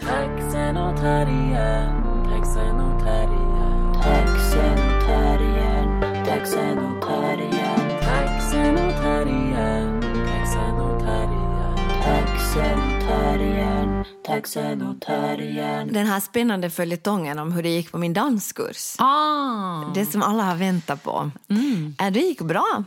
Taxen taxen och terriern. Den här spännande följetongen om hur det gick på min danskurs. Ah, Det som alla har väntat på. Äh, det gick bra.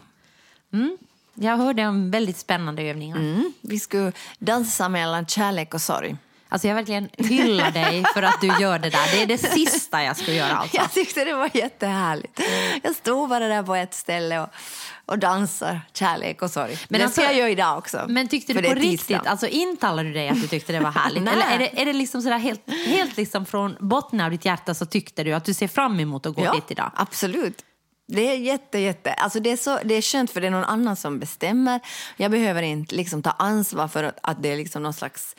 jag hörde om väldigt spännande övningar. Mm. Vi skulle dansa mellan kärlek och sorg. Alltså jag verkligen hyllar dig för att du gör det där. Det är det sista jag skulle göra alltså. Jag tyckte det var jättehärligt. Jag stod bara där på ett ställe och, och dansar kärlek och sorg. Men det alltså- ska jag göra idag också. Men tyckte du på tisdag. riktigt, alltså intalade du dig att du tyckte det var härligt? Eller är det, är det liksom sådär helt, helt liksom från botten av ditt hjärta så tyckte du att du ser fram emot att gå ja, dit idag? Absolut. Det är jätte, jätte. Alltså det, är så, det är skönt för det är någon annan som bestämmer. Jag behöver inte liksom ta ansvar för att, det är liksom någon slags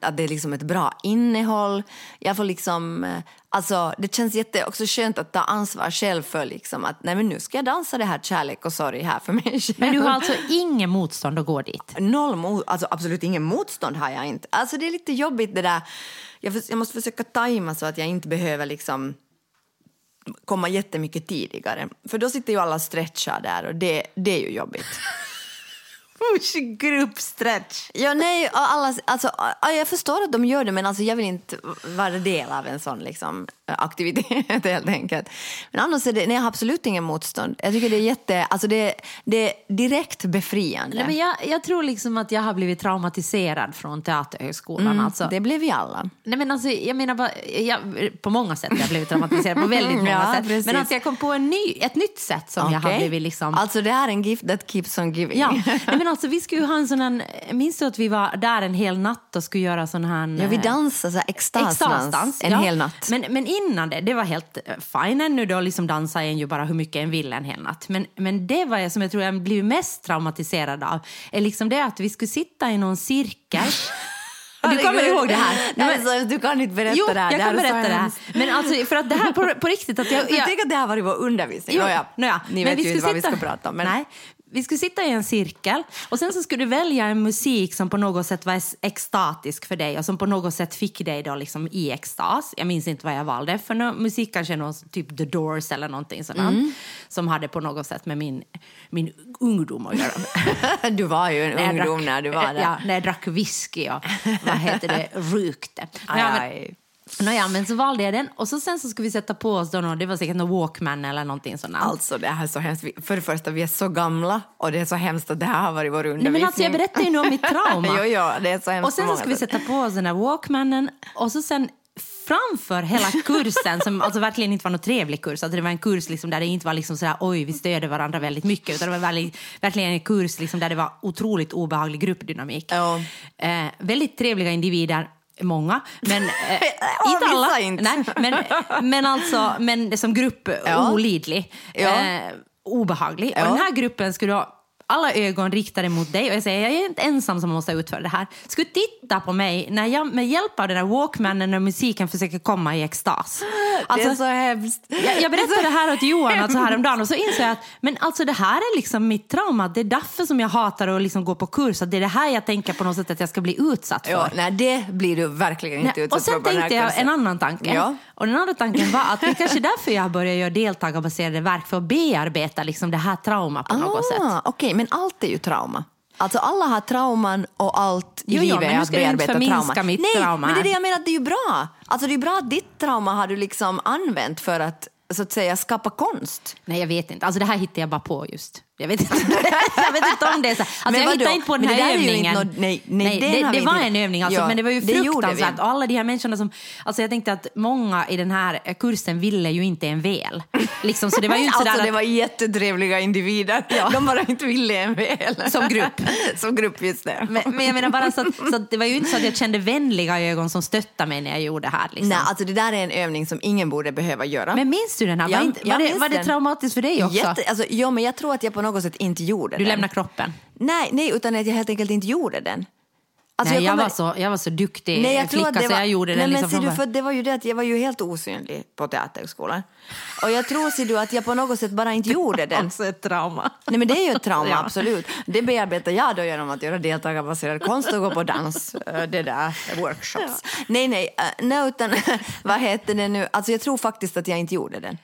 att det är liksom ett bra innehåll. Jag får liksom, eh, alltså, det känns jätte, också skönt att ta ansvar själv för liksom att nej men nu ska jag dansa det här kärlek och sorg här för mig själv. Men du har alltså ingen motstånd att gå dit? Noll mo- alltså absolut ingen motstånd har jag inte. Alltså det är lite jobbigt det där. Jag, jag måste försöka tajma så att jag inte behöver liksom komma jättemycket tidigare. För då sitter ju alla stretchar där och det, det är ju jobbigt. Gruppstretch. Ja, nej, alla, alltså, jag förstår att de gör det men alltså, jag vill inte vara del av en sån liksom, aktivitet helt enkelt. Men annars är det, nej, jag har absolut ingen motstånd. Jag tycker det är jätte, alltså det, det är direkt befriande. Nej, men jag, jag tror liksom att jag har blivit traumatiserad från Teaterhögskolan. alltså. Det blev vi alla. Nej, men alltså, jag menar bara, jag, på många sätt jag har blivit traumatiserad, på väldigt många Ja, sätt. precis. Men alltså, jag kom på en ny, ett nytt sätt som jag har blivit liksom... Alltså det här är en gift that keeps on giving. Ja, nej, men alltså vi skulle ju ha en sån här, minns du att vi var där en hel natt och skulle göra sån här... Ja, vi dansade så här extasdans Extasdans, en ja. hel natt. Men, men innan det, det var helt eh, fine ännu då, liksom dansa en ju bara hur mycket en vill en hel natt. Men, men det var jag som jag tror jag blev mest traumatiserad av, är liksom det att vi skulle sitta i någon cirkel. Du kommer ihåg det här? Nej, men så, du kan inte berätta Jo, det här. jag kan berätta det här. Men alltså, för att det här på, på riktigt, att jag... Men jag tänk att det här var i vår undervisning. Jo, Nåja, nåja. Ni Men vet ju skulle inte vad vi sitta- ska prata om. Men... Nej, vi skulle sitta i en cirkel och sen så skulle du välja en musik som på något sätt var ex- extatisk för dig och som på något sätt fick dig då liksom i extas. Jag minns inte vad jag valde för no musik, kanske någon typ The Doors eller någonting sådant Mm. som hade på något sätt med min, min ungdom att göra. Du var ju en När ungdom när du var där. Ja, när jag drack whisky och vad heter det, rökte. Aj, aj. Nåja, men så valde jag den och så sen så skulle vi sätta på oss då, någon- det var säkert någon Walkman eller någonting sånt. Alltså det här är så hemskt. För det första, vi är så gamla och det är så hemskt att det här har varit vår undervisning. Nej, men alltså, jag berättar ju nu om mitt trauma. jo, jo, det är så hemskt Och sen så ska vi sätt. sätta på oss den där Walkmanen och så sen framför hela kursen, som alltså verkligen inte var någon trevlig kurs, alltså det var en kurs liksom där det inte var liksom sådär oj vi stöder varandra väldigt mycket, utan det var väldigt, verkligen en kurs liksom där det var otroligt obehaglig gruppdynamik. Ja. Eh, väldigt trevliga individer, många, men eh, inte alla. inte. Nej, men, men alltså, men som grupp Ja. olidlig. Ja. Eh, obehaglig. Ja. Och den här gruppen skulle då alla ögon riktade mot dig och jag säger jag är inte ensam som måste utföra det här. Skulle titta på mig när jag med hjälp av den där walkmanen och musiken försöker komma i extas. Alltså, det är så hemskt. jag, jag berättade det här åt Johan alltså häromdagen och så insåg jag att men alltså det här är liksom mitt trauma. Det är därför som jag hatar att liksom gå på kurs. Att det är det här jag tänker på något sätt att jag ska bli utsatt för. Ja, nej, det blir du verkligen inte Nej, utsatt och sen för den här tänkte jag en annan tanke. Ja. Och den andra tanken var att det kanske är därför jag börjar göra deltagarbaserade verk för att bearbeta liksom det här trauma på något sätt. Ah, Okej, men allt är ju trauma. Alltså alla har trauman och allt i Jo, livet men är att bearbeta trauma. mitt Nej, trauma men det är det jag menar, att det är ju bra. Alltså det är bra att ditt trauma har du liksom använt för att så att säga skapa konst. Nej, jag vet inte. Alltså det här hittade jag bara på just. Jag vet inte, jag vet inte om det är så. Alltså Men jag hittade inte på den här övningen. inte nå- nej, nej, den det, det var en övning, alltså, Ja, men det var ju fruktansvärt. Och alla de här människorna som... Alltså jag tänkte att många i den här kursen ville ju inte en väl. Liksom, så det var ju inte alltså sådär det att, var jättetrevliga individer. De bara inte ville en väl. Som grupp. som grupp, just det. men, men jag menar bara så att, så att det var ju inte så att jag kände vänliga ögon som stöttade mig när jag gjorde det här. Liksom. Nej, alltså det där är en övning som ingen borde behöva göra. Men minns du den här? Ja, var, inte, var, det, var det traumatiskt för dig också? Jätte, alltså, ja, men jag tror att jag på något sätt inte gjorde Du den. lämnar kroppen? Nej, nej, utan att jag helt enkelt inte gjorde den. Alltså, Nej, jag, kommer- var så, jag var så duktig Nej, jag flicka att det så var, jag gjorde nej, liksom men ser från du, för det var ju det att jag var ju helt osynlig på Teaterhögskolan. Och jag tror ser du, att jag på något sätt bara inte gjorde det. Alltså ett trauma. Nej, men det är ju ett trauma, Ja. absolut. Det bearbetar jag då genom att göra deltagarbaserad konst och gå på dans, eh, det där, workshops. Nej, nej, eh, nej, utan vad heter det nu? Alltså jag tror faktiskt att jag inte gjorde den.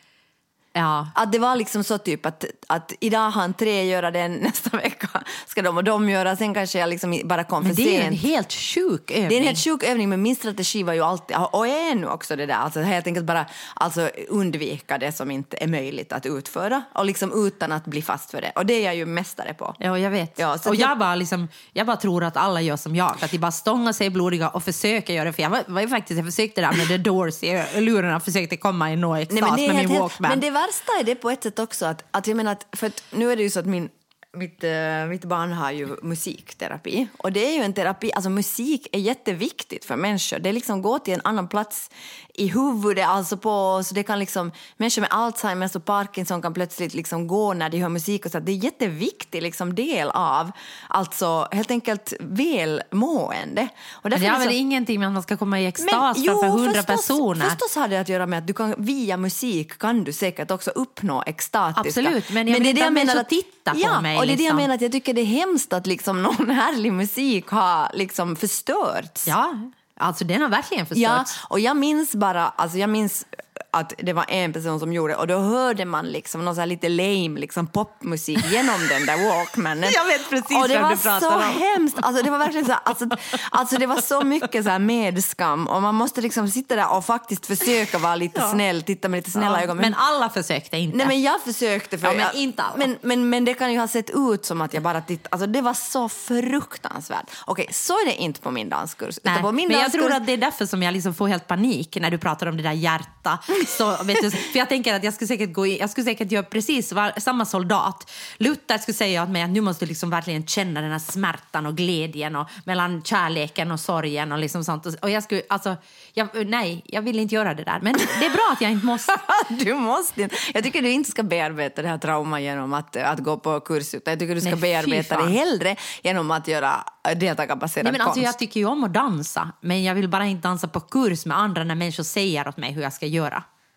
Ja. Att det var liksom så typ att, att idag han tre göra den, nästa vecka ska de och de göra, sen kanske jag liksom bara kom Men för det är en helt sjuk övning. Det är en helt sjuk övning, men min strategi var ju alltid, och är nu också det där, alltså helt enkelt bara alltså, undvika det som inte är möjligt att utföra och liksom utan att bli fast för det. Och det är jag ju mästare på. Ja, jag vet. Ja, och jag, jag- bara liksom, jag bara tror att alla gör som jag, att de bara stångar sig blodiga och försöker göra det. För jag var, var ju faktiskt, jag försökte där med The Doors i lurarna, försökte komma i nå extas Nej, men, det med min helt- Walkman. men det värsta är det på ett sätt också att, att jag menar att, för att nu är det ju så att min mitt, eh, mitt barn har ju musikterapi och det är ju en terapi, alltså musik är jätteviktigt för människor. Det är liksom gå till en annan plats i huvudet, alltså på, så det kan liksom, människor med Alzheimers och Parkinson kan plötsligt liksom gå när de hör musik och så det är en jätteviktig liksom del av, alltså helt enkelt välmående. Och Men det har är väl ingenting med att man ska komma i extas men, framför hundra personer? Förstås har det att göra med att du kan, via musik kan du säkert också uppnå extatiska... Absolut, men jag vill det är det att menar att- tittar på ja, mig, och det är det jag liksom. menar att jag tycker det är hemskt att liksom någon härlig musik har liksom förstörts. Ja, alltså den har verkligen Ja, förstörts. och jag minns bara, alltså jag minns att det var en person som gjorde och då hörde man liksom någon så här lite lame liksom popmusik genom den där walkmanen. Jag vet precis och det var du pratar så om. hemskt. Alltså det var verkligen så alltså, alltså det var så mycket så här medskam och man måste liksom sitta där och faktiskt försöka vara lite snäll, titta med lite snälla Ja, ögon. men alla försökte inte. Nej men jag försökte för Ja, men jag, inte alla. men, men, men det kan ju ha sett ut som att jag bara tittade. Alltså det var så fruktansvärt. Okej, så är det inte på min danskurs. Nej, på min men jag danskurs- tror att det är därför som jag liksom får helt panik när du pratar om det där hjärta. Så, vet du, för jag tänker att jag skulle säkert, gå i, jag skulle säkert göra precis var, samma soldat. Luther skulle säga åt mig att nu måste du liksom verkligen känna den här smärtan och glädjen och mellan kärleken och sorgen och liksom sånt. Och jag skulle, alltså, jag, nej, jag vill inte göra det där. Men det är bra att jag inte måste. du måste inte. Jag tycker du inte ska bearbeta det här traumat genom att, att gå på kurs. Utan jag tycker du ska Nej, bearbeta det hellre genom att göra deltagarbaserad Nej, men alltså, konst. jag tycker ju om att dansa, men jag vill bara inte dansa på kurs med andra när människor säger åt mig hur jag ska göra.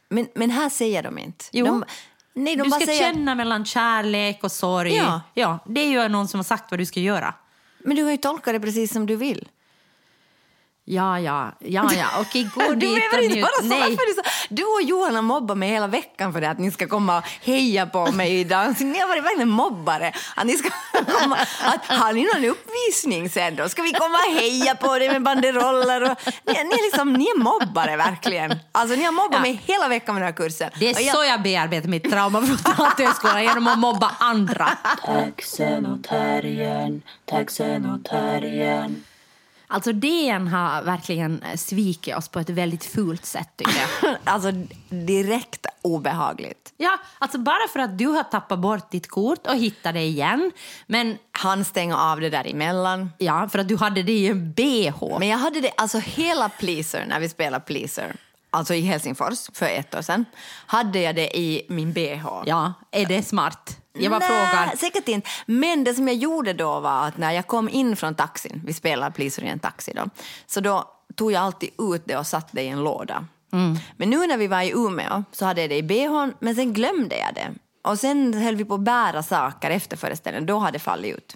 Men, men här säger de inte. Jo. De, nej, de du ska säger, känna mellan kärlek och sorg. Ja. Ja, det är ju någon som har sagt vad du ska göra. Men du har ju tolkat det precis som du vill. Ja, ja, ja, ja. okej, gå Du och inte. Nej. Är du, så? du och Johan har mobbat mig hela veckan för det att ni ska komma och heja på mig i dans. Ni har varit verkligen mobbare. Att ni ska komma, att, har ni någon uppvisning sen då? Ska vi komma och heja på dig med banderoller? Och, ni, ni, är liksom, ni är mobbare verkligen. Alltså ni har mobbat Ja. mig hela veckan med den här kursen. Det är Och jag- så jag bearbetar mitt trauma från Teaterhögskolan, genom att mobba andra. Taxen och terriern, taxen och terriern. Alltså DN har verkligen svikit oss på ett väldigt fult sätt tycker jag. Alltså direkt obehagligt. Ja, alltså bara för att du har tappat bort ditt kort och hittat det igen. Men Han stänger av det där emellan. ja, för att du hade det i en bh. Men jag hade det, alltså hela Pleaser, när vi spelade Pleaser, alltså i Helsingfors för ett år sedan, hade jag det i min bh. Ja, är det smart? Jag bara Nej, frågar. säkert inte. Men det som jag gjorde då var att när jag kom in från taxin, vi spelade Pleaser i en taxi då, så då tog jag alltid ut det och satte det i en låda. Mm. Men nu när vi var i Umeå så hade jag det i bhn, men sen glömde jag det. Och sen höll vi på att bära saker efter föreställningen, då hade det fallit ut.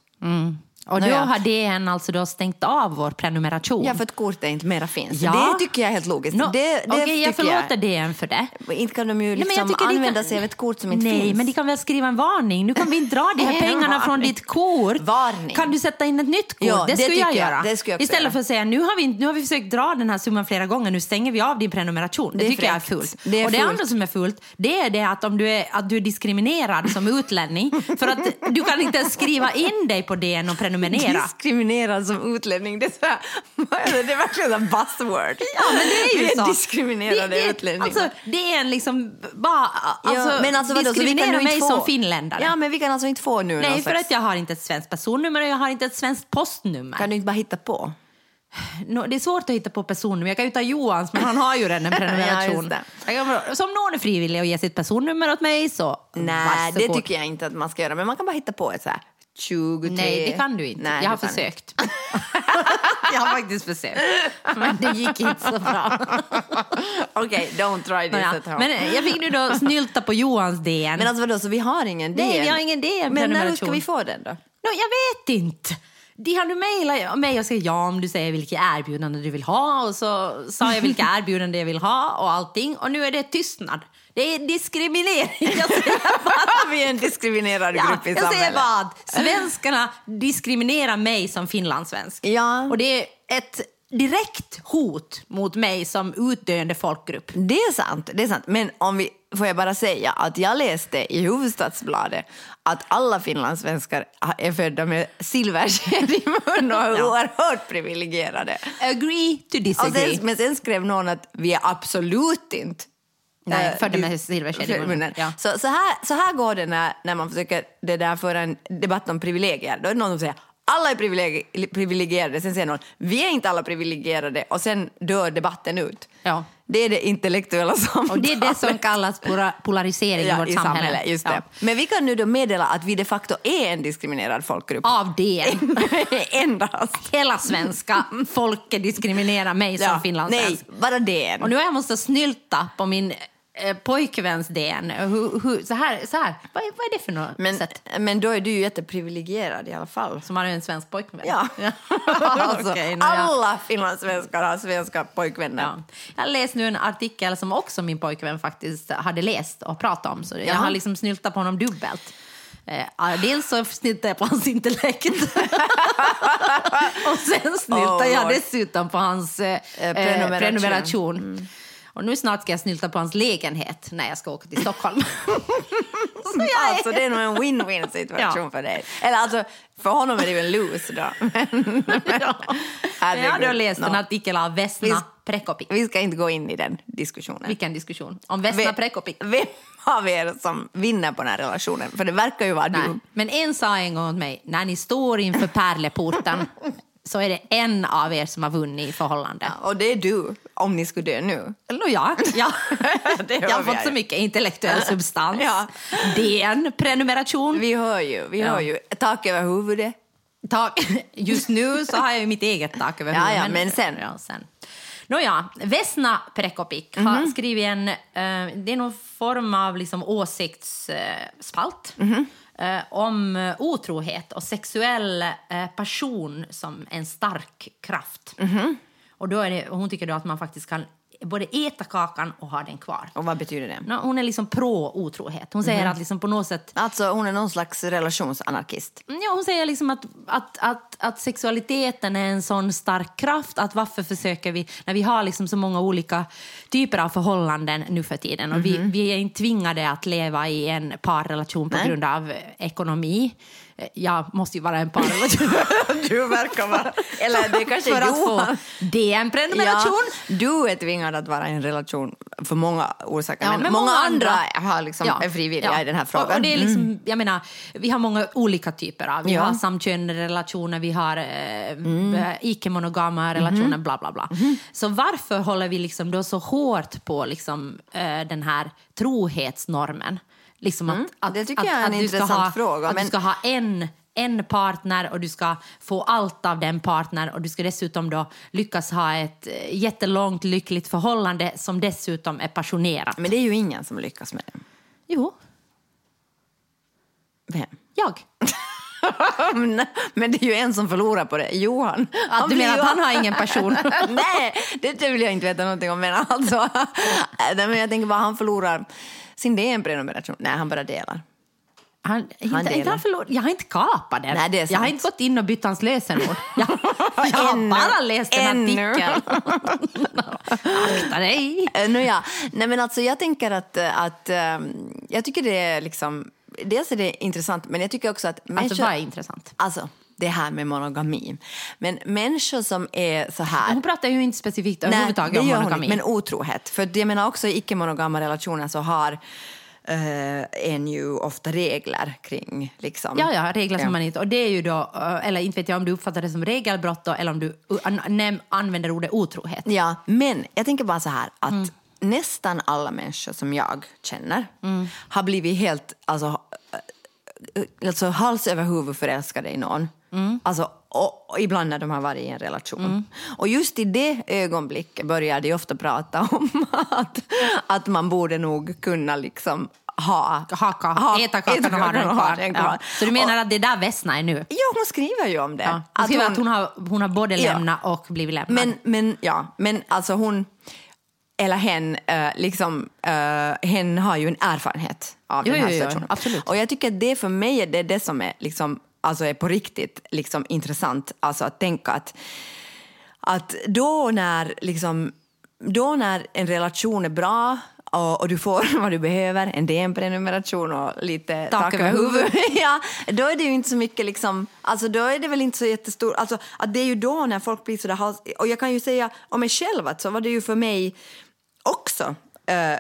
Och då har DN alltså då stängt av vår prenumeration. Ja, för att kortet inte mera finns. Ja. Det tycker jag är helt logiskt. Nå, det, det Okej, jag förlåter DN för det. Inte kan de ju Nej, liksom jag det använda kan- sig av ett kort som inte Nej, finns. men de kan väl skriva en varning. Nu kan vi inte dra de här En pengarna från ditt kort. Varning. Kan du sätta in ett nytt kort? Ja, det det skulle jag jag. göra. Det skulle jag Istället göra. för att säga nu har, vi, nu har vi försökt dra den här summan flera gånger, nu stänger vi av din prenumeration. Det, Det tycker jag är fräckt. fult. Det är och det fult. andra som är fult, det är det att om du är, att du är diskriminerad som utlänning för att du kan inte skriva in dig på DN och prenumerera. Diskriminerad som utlänning, det är, så här, det är verkligen en buzzword. Ja, men det är ju Vi så. diskriminerade det, det, utlänningar. Alltså, det är en liksom bara... Alltså, ja, men alltså, vadå, så vi kan diskriminera nu mig inte få, som finländare. Ja, men vi kan alltså inte få nu Nej, för slags, att jag har inte ett svenskt personnummer och jag har inte ett svenskt postnummer. Kan du inte bara hitta på? Nå, det är svårt att hitta på personnummer. Jag kan ju ta Johans, men han har ju redan en Ja, prenumeration. just det. Jag kan- så om någon är frivillig och ger sitt personnummer åt mig så Nej, varsågod. det tycker jag inte att man ska göra. Men man kan bara hitta på ett så här 23. Nej, det kan du inte. Nej, jag har försökt. jag har faktiskt försökt. Men det gick inte så bra. Okej, don't try this Nåja, at home. Men jag fick nu då snylta på Johans DN. Men alltså vadå, så vi har ingen Nej, DN? vi har ingen DN Men när ska vi få den då? No, jag vet inte. De har nu mejlat mig och sagt ja om du säger vilket erbjudande du vill ha och så sa jag vilka erbjudande jag vill ha och allting och nu är det tystnad. Det är diskriminering. Jag säger bara, vi är en diskriminerad ja, grupp i jag säger samhället. vad, svenskarna diskriminerar mig som finlandssvensk. Ja. Och det är ett direkt hot mot mig som utdöende folkgrupp. Det är sant, det är sant. Men om vi, får jag bara säga att jag läste i Hufvudstadsbladet att alla finlandssvenskar är födda med silversked i mun och är oerhört privilegierade. Agree to disagree. sen, men sen skrev någon att vi är absolut inte Nej, eh, födda med silversked i munnen. Ja. Så, så, här, så här går det när, när man försöker det där föra en debatt om privilegier. Då är det någon som säger alla är privilegi- privilegierade, sen säger någon vi är inte alla privilegierade och sen dör debatten ut. Ja. Det är det intellektuella samtalet. Och det är det som kallas pola- polarisering i ja, vårt i samhälle. samhället. Just det. Ja. Men vi kan nu då meddela att vi de facto är en diskriminerad folkgrupp. Av det. Endast. Hela svenska folket diskriminerar mig som Ja, finlandssvensk. Nej, bara det. Och nu har jag måste snylta på min eh, pojkväns DN. Hur, hur, så här, så här. Vad, är, vad är det för något Men, sätt? men då är du ju jätteprivilegierad i alla fall. Som har en svensk pojkvän? Ja. alltså, nå, ja. Alla finlandssvenskar har svenska pojkvänner. Ja. Jag läste nu en artikel som också min pojkvän faktiskt hade läst och pratat om. Så jag har liksom snyltat på honom dubbelt. Eh, dels så snyltade jag på hans intellekt. och sen snyltade Oh, jag dessutom på hans eh, prenumeration. prenumeration. prenumeration. Och nu snart ska jag snylta på hans lägenhet när jag ska åka till Stockholm. så jag är... Alltså det är nog en win-win situation Ja. för dig. Eller alltså, för honom är det ju en lose då. Men, ja. herregud. Jag har läst en Nå. artikel av Vesna Vi- Prekopik. Vi ska inte gå in i den diskussionen. Vilken diskussion? Om Vesna Vem- Prekopik. Vem av er som vinner på den här relationen? För det verkar ju vara Nej. du. Men en sa en gång åt mig, när ni står inför pärleporten så är det en av er som har vunnit i förhållande. Och det är du, om ni skulle dö nu. Eller ja, ja. Jag har fått så mycket intellektuell substans. Ja. DN, prenumeration. Vi hör ju, vi Ja. hör ju. Tak över huvudet. Tak. Just nu så har jag mitt eget tak över Ja, huvudet. ja, men sen. Ja, sen. Nåja, Vesna Prekopik har skrivit en... Eh, det är någon form av liksom åsiktsspalt Mhm. Eh, om eh, otrohet och sexuell eh, passion som en stark kraft. Mhm. Och då är det, och hon tycker då att man faktiskt kan både äta kakan och ha den kvar. Och vad betyder det? Nå, Hon är liksom pro-otrohet. Hon säger att liksom på något sätt Alltså hon är någon slags relationsanarkist. Ja, hon säger liksom att, att, att, att sexualiteten är en sån stark kraft att varför försöker vi, när vi har liksom så många olika typer av förhållanden nu för tiden och vi, vi är inte tvingade att leva i en parrelation på Nej. grund av ekonomi. Eh, Jag måste ju vara en parrelation Du verkar vara... Eller det kanske för är att få Johan. DN-prenumeration. Ja, du är tvingad att vara i en relation för många orsaker. Ja, men, men många, många andra, andra har liksom, är frivilliga ja. i den här frågan. Och, och det är liksom, Mm. jag menar, vi har många olika typer av. Vi Ja. har samkönade relationer, vi har eh, Mm. eh, icke-monogama relationer, Mhm. bla bla bla. Så varför håller vi liksom då så hårt på liksom, eh, den här trohetsnormen? Liksom att, att, Mm. Det tycker att, jag är en att intressant ha, fråga, Att men- du ska ha en en partner och du ska få allt av den partner och du ska dessutom då lyckas ha ett eh, jättelångt lyckligt förhållande som dessutom är passionerat. Men det är ju ingen som lyckas med det. Jo, Vem? jag. Men det är ju en som förlorar på det, Johan. Att du menar att han har ingen passion? Nej, det vill jag inte veta någonting om. Men, alltså, nej, men jag tänker bara han förlorar sin DN-prenumeration. Nej, han bara delar. Han, inte, delar. inte han förlor, jag har inte kapat den. Nej, det jag har inte gått in och bytt hans lösenord. Jag, jag har bara läst en artikel. Akta dig! No, ja. Nej, men alltså, jag tänker att, att ehm, jag tycker det är liksom, dels är det intressant, men jag tycker också att Alltså, människor, vad är intressant? alltså det här med monogami. Men människor som är så här... Hon pratar ju inte specifikt överhuvudtaget om hon monogami. inte, men otrohet. För jag menar också i icke-monogama relationer så har eh, en ju ofta regler kring liksom. Ja, ja, regler som Ja. man inte... Och det är ju då, eh, eller inte vet jag om du uppfattar det som regelbrott då, eller om du an, använder ordet otrohet. Ja, men jag tänker bara så här att Mm. nästan alla människor som jag känner Mm. har blivit helt alltså, alltså hals över huvud förälskade i någon. Mm. Alltså, och, och ibland när de har varit i en relation. Och just i det ögonblicket börjar de ofta prata om att, att man borde nog kunna liksom ha... Haka, ha- äta kakan och ha den kvar. den Ja. Så du menar Och- att det där vässnar nu? Ja, hon skriver ju om det. Ja. Hon skriver att hon har, hon har både Ja. lämnat och blivit lämnad. Men, men, ja, men alltså hon, eller hen, eh, liksom, eh, hen har ju en erfarenhet av Jo, den här jo, situationen. absolut. Och jag tycker att det för mig är det, det som är, liksom, alltså är på riktigt liksom, intressant. Alltså att tänka att, att då när liksom, då när en relation är bra och, och du får vad du behöver, en DM-prenumeration och lite tak, över huvudet, ja, då är det ju inte så mycket liksom, alltså då är det väl inte så jättestor, alltså att det är ju då när folk blir sådär, och jag kan ju säga om mig själv att så var det ju för mig också eh,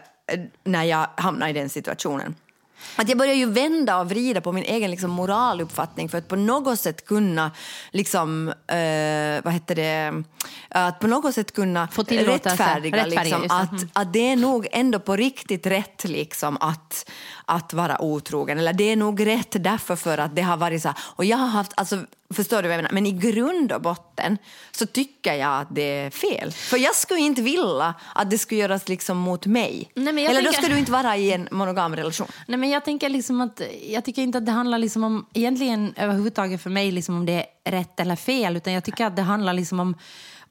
när jag hamnade i den situationen. Att jag börjar ju vända och vrida på min egen liksom, moraluppfattning för att på något sätt kunna, liksom, eh, vad heter det, att på något sätt kunna Få rättfärdiga, liksom, att, Mm. att det är nog ändå på riktigt rätt liksom, att, att vara otrogen. Eller det är nog rätt därför för att det har varit så här. Och jag har haft, alltså, förstår du vad jag menar? Men i grund och botten så tycker jag att det är fel. För jag skulle inte vilja att det skulle göras liksom mot mig. Nej, Eller då tänker- ska du inte vara i en monogam relation. Nej, men jag tänker liksom att jag tycker inte att det handlar liksom om egentligen överhuvudtaget för mig liksom om det är rätt eller fel utan jag tycker att det handlar liksom om,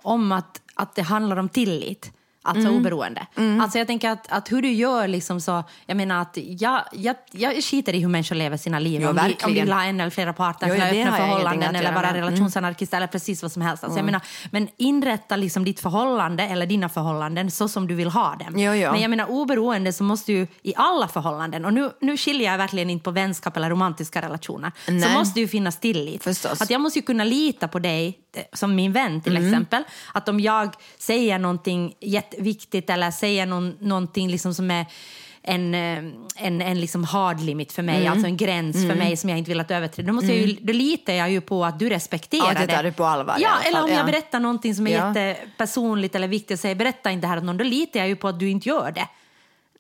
om att, att det handlar om tillit. Alltså Mm. oberoende. Alltså jag tänker att, att hur du gör liksom så, jag menar att jag, jag, jag skiter i hur människor lever sina liv. Ja, om, verkligen. vill ha en eller flera partners, ja, öppna förhållanden eller vara med. Mm. relationsanarkist eller precis vad som helst. Alltså jag menar, men inrätta liksom ditt förhållande eller dina förhållanden så som du vill ha dem. Jo, jo. Men jag menar oberoende så måste ju i alla förhållanden, och nu, nu skiljer jag verkligen inte på vänskap eller romantiska relationer, så Nej. måste ju finnas tillit. Förstås. Att jag måste ju kunna lita på dig eh, som min vän till Mm. exempel. Att om jag säger någonting jätteviktigt eller säger någon, någonting liksom som är en, eh, en, en liksom hard limit för mig, Mm. alltså en gräns för mig som jag inte vill att överträda. Då, måste jag ju, då litar jag ju på att du respekterar Ja, att jag tar det på allvar Ja, eller om jag ja. berättar någonting som är Ja. jättepersonligt eller viktigt och säger berätta inte det här åt någon, då litar jag ju på att du inte gör det.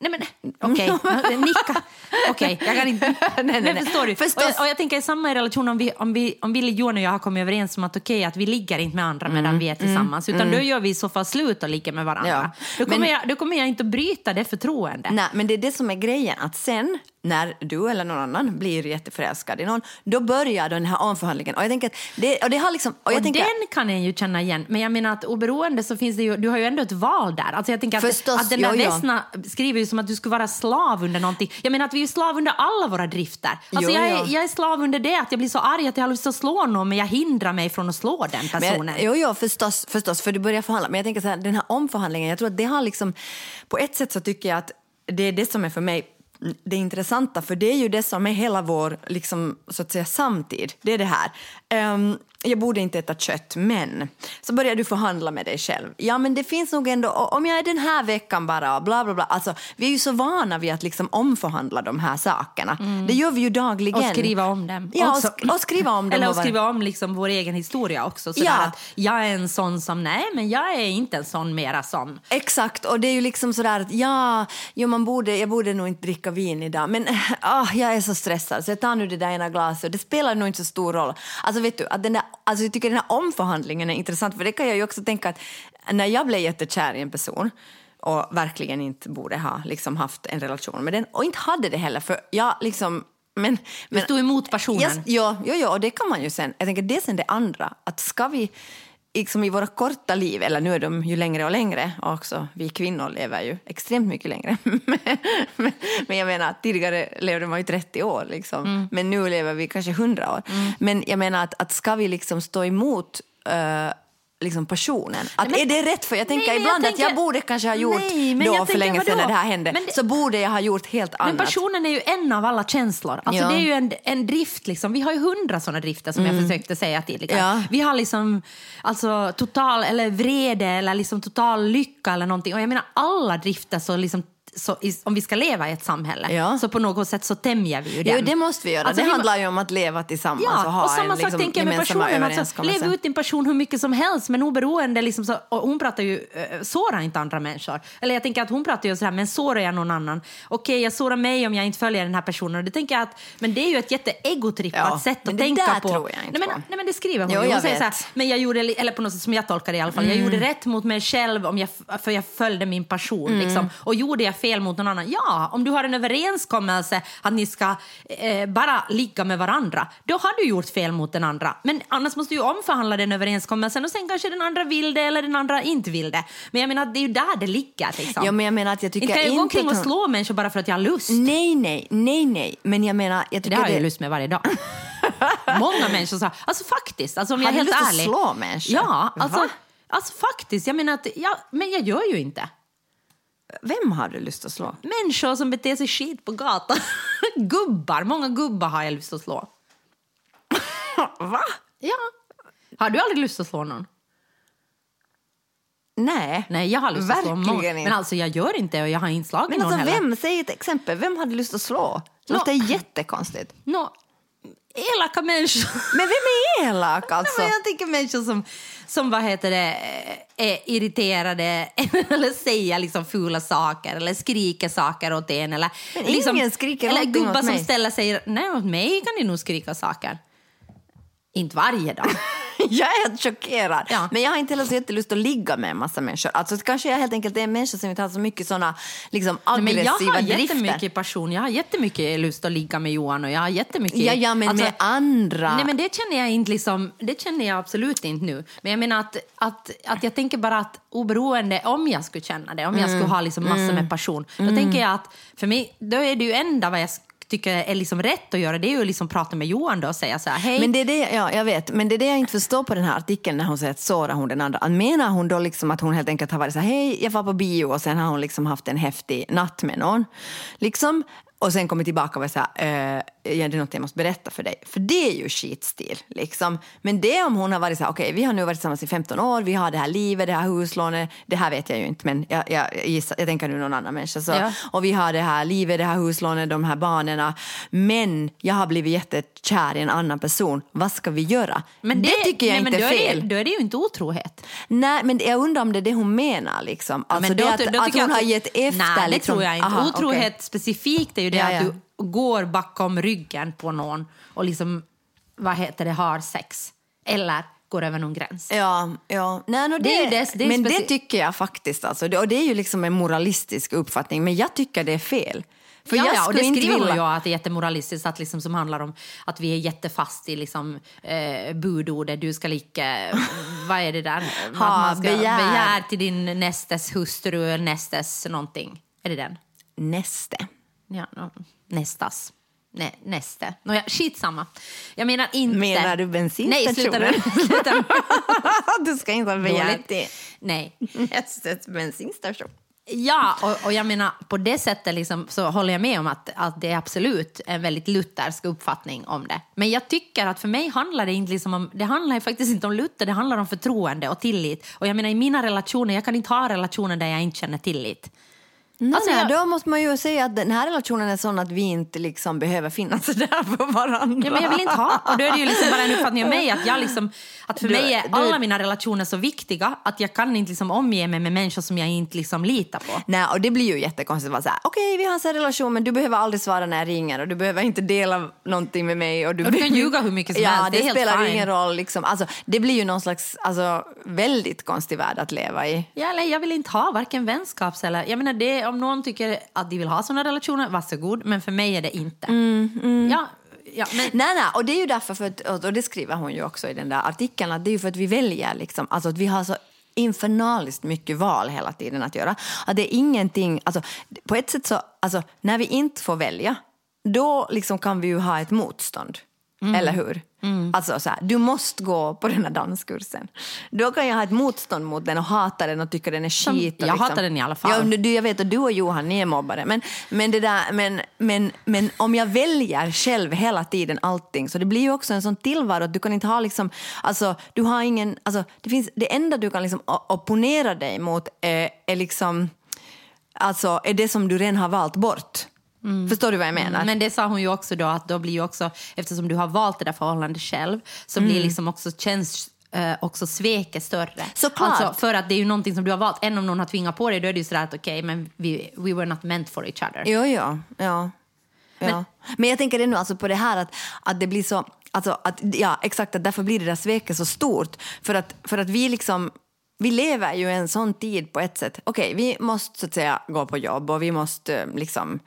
Nej men okej, nicka. Okej, jag kan inte... Nej, nej, nej. Förstår du? Förstås. Och jag, och jag tänker i samma relation om vi, om vi, om vi Johan och jag har kommit överens om att okej att vi ligger inte med andra medan vi är tillsammans utan då gör vi i så fall slut och ligger med varandra. Ja. Då, kommer Men- jag, då kommer jag inte att bryta det förtroendet. Nej, men det är det som är grejen. Att sen när du eller någon annan blir jätteförälskad i någon, då börjar den här omförhandlingen. Och jag tänker det, och det har liksom... Och Och jag tänker, den kan jag ju känna igen. Men jag menar att oberoende så finns det ju, du har ju ändå ett val där. Alltså jag tänker att, Förstås, att den där jo. Vesna skriver ju som att du skulle vara slav under någonting. Jag menar att vi är slav under alla våra drifter. Alltså Jo, jag, är, jag är slav under det, att jag blir så arg att jag har lust att slå någon men jag hindrar mig från att slå den personen. Men, jo, jo, förstås, förstås, för du börjar förhandla. Men jag tänker så här, den här omförhandlingen, jag tror att det har liksom... På ett sätt så tycker jag att det är det som är för mig det intressanta, för det är ju det som är hela vår liksom, så att säga, samtid. Det är det här. Um, jag borde inte äta kött, men så börjar du förhandla med dig själv. Ja, men det finns nog ändå, om jag är den här veckan bara, bla bla bla. Alltså, vi är ju så vana vid att liksom omförhandla de här sakerna. Det gör vi ju dagligen. Och skriva om dem. Ja, och, också. och skriva om dem. Eller och skriva om liksom vår egen historia också. Sådär Ja. att jag är en sån som, nej men jag är inte en sån mera som. Exakt, och det är ju liksom sådär att ja, jo, man borde, jag borde nog inte dricka vin idag men ah, jag är så stressad så jag tar nu det där ena glaset det spelar nog inte så stor roll. Alltså vet du, att den där, alltså, jag tycker den här omförhandlingen är intressant för det kan jag ju också tänka att när jag blev jättekär i en person och verkligen inte borde ha liksom, haft en relation med den och inte hade det heller för jag liksom men, Du stod emot personen. Yes, ja, ja, ja, och det kan man ju sen. Jag tänker det är sen det andra. Att ska vi liksom i våra korta liv, eller nu är de ju längre och längre, och också vi kvinnor lever ju extremt mycket längre. men, jag menar, tidigare levde man ju 30 år, liksom. Mm. men nu lever vi kanske 100 år. Men jag menar att, att ska vi liksom stå emot eh, liksom passionen. Att men- är det rätt? För jag tänker Nej, men jag ibland att jag tänker- borde kanske ha gjort Nej, men då för tänker, länge sedan när det här hände. Men det- Så borde jag ha gjort helt Men annat. passionen är ju en av alla känslor. Alltså Ja. Det är ju en, en drift. Liksom. Vi har ju hundra sådana drifter som jag försökte säga tidigare. Ja. Vi har liksom alltså, total eller vrede eller liksom total lycka eller någonting. Och jag menar alla drifter så liksom så, om vi ska leva i ett samhälle, Ja. så på något sätt så tämjer vi ju den. Jo, det måste vi göra. Alltså, det vi- handlar ju om att leva tillsammans och Ja, ha och samma en sak liksom, tänker jag med personen. Alltså, lev ut din passion hur mycket som helst, men oberoende. Liksom så, och hon pratar ju, uh, såra inte andra människor. Eller jag tänker att hon pratar ju så här, men sårar jag någon annan? Okej, jag sårar mig om jag inte följer den här personen. Och det tänker jag att, men det är ju ett jätteegotrippat Ja, sätt att tänka på. tror jag inte nej, men, på. nej, men det skriver hon Jo. Hon säger så här. Mm. men jag gjorde, eller på något sätt som jag tolkar det i alla fall, jag gjorde rätt mot mig själv om jag, för jag följde min passion. Mm. Liksom. Och gjorde jag fel mot någon annan? Ja, om du har en överenskommelse att ni ska eh, bara ligga med varandra, då har du gjort fel mot den andra. Men annars måste du ju omförhandla den överenskommelsen och sen kanske den andra vill det eller den andra inte vill det. Men jag menar, det är ju där det ligger. Liksom. Ja, men jag menar att jag tycker inte kan jag gå omkring och slå människor bara för att jag har lust. Nej, nej, nej, nej. Men jag menar, jag Det tycker har jag ju lust med varje dag. Många människor sa, alltså faktiskt, alltså om jag Har är du helt lust att ärlig. slå människor? Ja, alltså, alltså faktiskt. Jag menar att, ja, men jag gör ju inte. Vem har du lust att slå? Människor som beter sig skit på gatan. gubbar, många gubbar har jag lust att slå. Va? Ja. Har du aldrig lust att slå någon? Nej. Nej, jag har lust att slå många. inte. Men alltså jag gör inte och jag har inte slagit Men någon alltså, heller. vem, säg ett exempel. Vem hade lust att slå? Det låter jättekonstigt. Nå, elaka människor. Men vem är elak alltså? Jag tänker människor som, som vad heter det, är irriterade eller säger liksom fula saker eller skriker saker åt en. Eller, Men liksom, ingen skriker Eller gubbar som mig. ställer sig, nej åt mig kan ni nog skrika saker. Inte varje dag. Jag är helt chockerad. Ja. Men jag har inte heller så jättelust att ligga med en massa människor. Alltså, kanske jag helt enkelt är en människa som inte har så mycket såna liksom, Nej, men jag aggressiva har drifter. jättemycket passion. Jag har jättemycket lust att ligga med Johan och jag har jättemycket... Ja, ja, men alltså- med andra. Nej, men det känner jag inte liksom, det känner jag absolut inte nu. Men jag menar att, att, att jag tänker bara att oberoende om jag skulle känna det, om jag Mm. skulle ha liksom massor med passion, då tänker jag att för mig, då är det ju enda vad jag tycker är liksom rätt att göra, det är ju liksom prata med Johan då och säga så här, hej. Men det är det, ja, jag vet, men det är det jag inte förstår på den här artikeln när hon säger att sårar hon den andra. Menar hon då liksom att hon helt enkelt har varit så här, hej, jag var på bio och sen har hon liksom haft en häftig natt med någon. Liksom, och sen kommit tillbaka och varit så här, eh, ja, det är något jag måste berätta för dig. För det är ju skitstil. Liksom. Men det om hon har varit så här, okej, vi har nu varit tillsammans i 15 år, vi har det här livet, det här huslånet, det här vet jag ju inte, men jag, jag, gissar, jag tänker nu någon annan människa. Så, Ja. Och vi har det här livet, det här huslånet, de här barnen. Men jag har blivit jättekär i en annan person. Vad ska vi göra? men det, tycker jag nej, inte är då fel. det, då är det ju inte otrohet. Nej, men jag undrar om det är det hon menar. Liksom. Alltså men det då- att, då att tycker jag hon har gett efter. Nej, det liksom. tror jag inte. Aha, Otrohet okej. specifikt är ju det Ja, att ja. du går bakom ryggen på någon och liksom, vad heter det, har sex. Eller går över någon gräns. Ja, ja. Nej, no, det, Det är det- det är men det tycker jag faktiskt. Alltså. Det, och det är ju liksom en moralistisk uppfattning, men jag tycker det är fel. För ja, jag ja, och det skriver vilja... ju att det är jättemoralistiskt, att liksom, som handlar om att vi är jättefast i liksom, eh, budordet, du ska lika, vad är det där? Man ska begär. begär till din nästes hustru, nästes någonting. Är det den? Näste. Ja, no, nästas. Nä, näste. Nåja, skitsamma. Jag menar inte... Menar du bensinstationen? Nej, sluta. Sluta du ska inte ha begärt det. Nej. Nästes bensinstation. Ja, och, och jag menar på det sättet liksom, så håller jag med om att, att det är absolut en väldigt luthersk uppfattning om det. Men jag tycker att för mig handlar det inte liksom om, det handlar faktiskt inte om Luther, det handlar om förtroende och tillit. Och jag menar i mina relationer, jag kan inte ha relationer där jag inte känner tillit. Nej, Alltså, nej, jag- Då måste man ju säga att den här relationen är sån att vi inte liksom behöver finnas där för varandra. Ja, men jag vill inte ha. Och då är det ju liksom bara en uppfattning om mig att jag liksom, att för Du- mig är du- alla mina relationer så viktiga att jag kan inte liksom omge mig med människor som jag inte liksom litar på. Nej, och det blir ju jättekonstigt att okej vi har en sån relation men du behöver aldrig svara när jag ringer och du behöver inte dela någonting med mig. Och du, Och du kan ljuga hur mycket som ja, helst, det helt spelar fine. ingen roll. Liksom. Alltså, det blir ju någon slags alltså, väldigt konstig värld att leva i. Ja, eller jag vill inte ha varken vänskaps eller... Jag menar det, om någon tycker att de vill ha såna relationer, varsågod. Men för mig är det inte. Ja, ja, men, Nej, nej, och det är ju därför, för att, och det skriver hon ju också i den där artikeln, att det är ju för att vi väljer, liksom, alltså att vi har så infernaliskt mycket val hela tiden att göra. Att det är ingenting, alltså, på ett sätt så, alltså, när vi inte får välja, då liksom kan vi ju ha ett motstånd. Eller hur? Alltså så här, du måste gå på den här danskursen. Då kan jag ha ett motstånd mot den och hata den och tycka den är skit. jag hatar den i alla fall. Ja, du, jag vet att du och Johan, ni är mobbare. Men, men, det där, men, men, men om jag väljer själv hela tiden allting så det blir ju också en sån tillvaro att du kan inte ha liksom, alltså du har ingen, alltså det finns, det enda du kan liksom opponera dig mot är, är liksom alltså, är det som du redan har valt bort. Förstår du vad jag menar? Men det sa hon ju också då att då blir ju också, eftersom du har valt det där förhållandet själv, så blir liksom också känns eh, också sveket större. Såklart. Alltså, för att det är ju någonting som du har valt. Än om någon har tvingat på dig, då är det ju sådär att okej, men vi, we were not meant for each other. Jo, ja. ja. ja. Men, jag tänker ändå alltså på det här att, att det blir så... Alltså att, ja, exakt, att därför blir det där sveket så stort. För att, för att vi liksom... Vi lever ju en sån tid på ett sätt. Okej, vi måste så att säga gå på jobb och vi måste eh, liksom...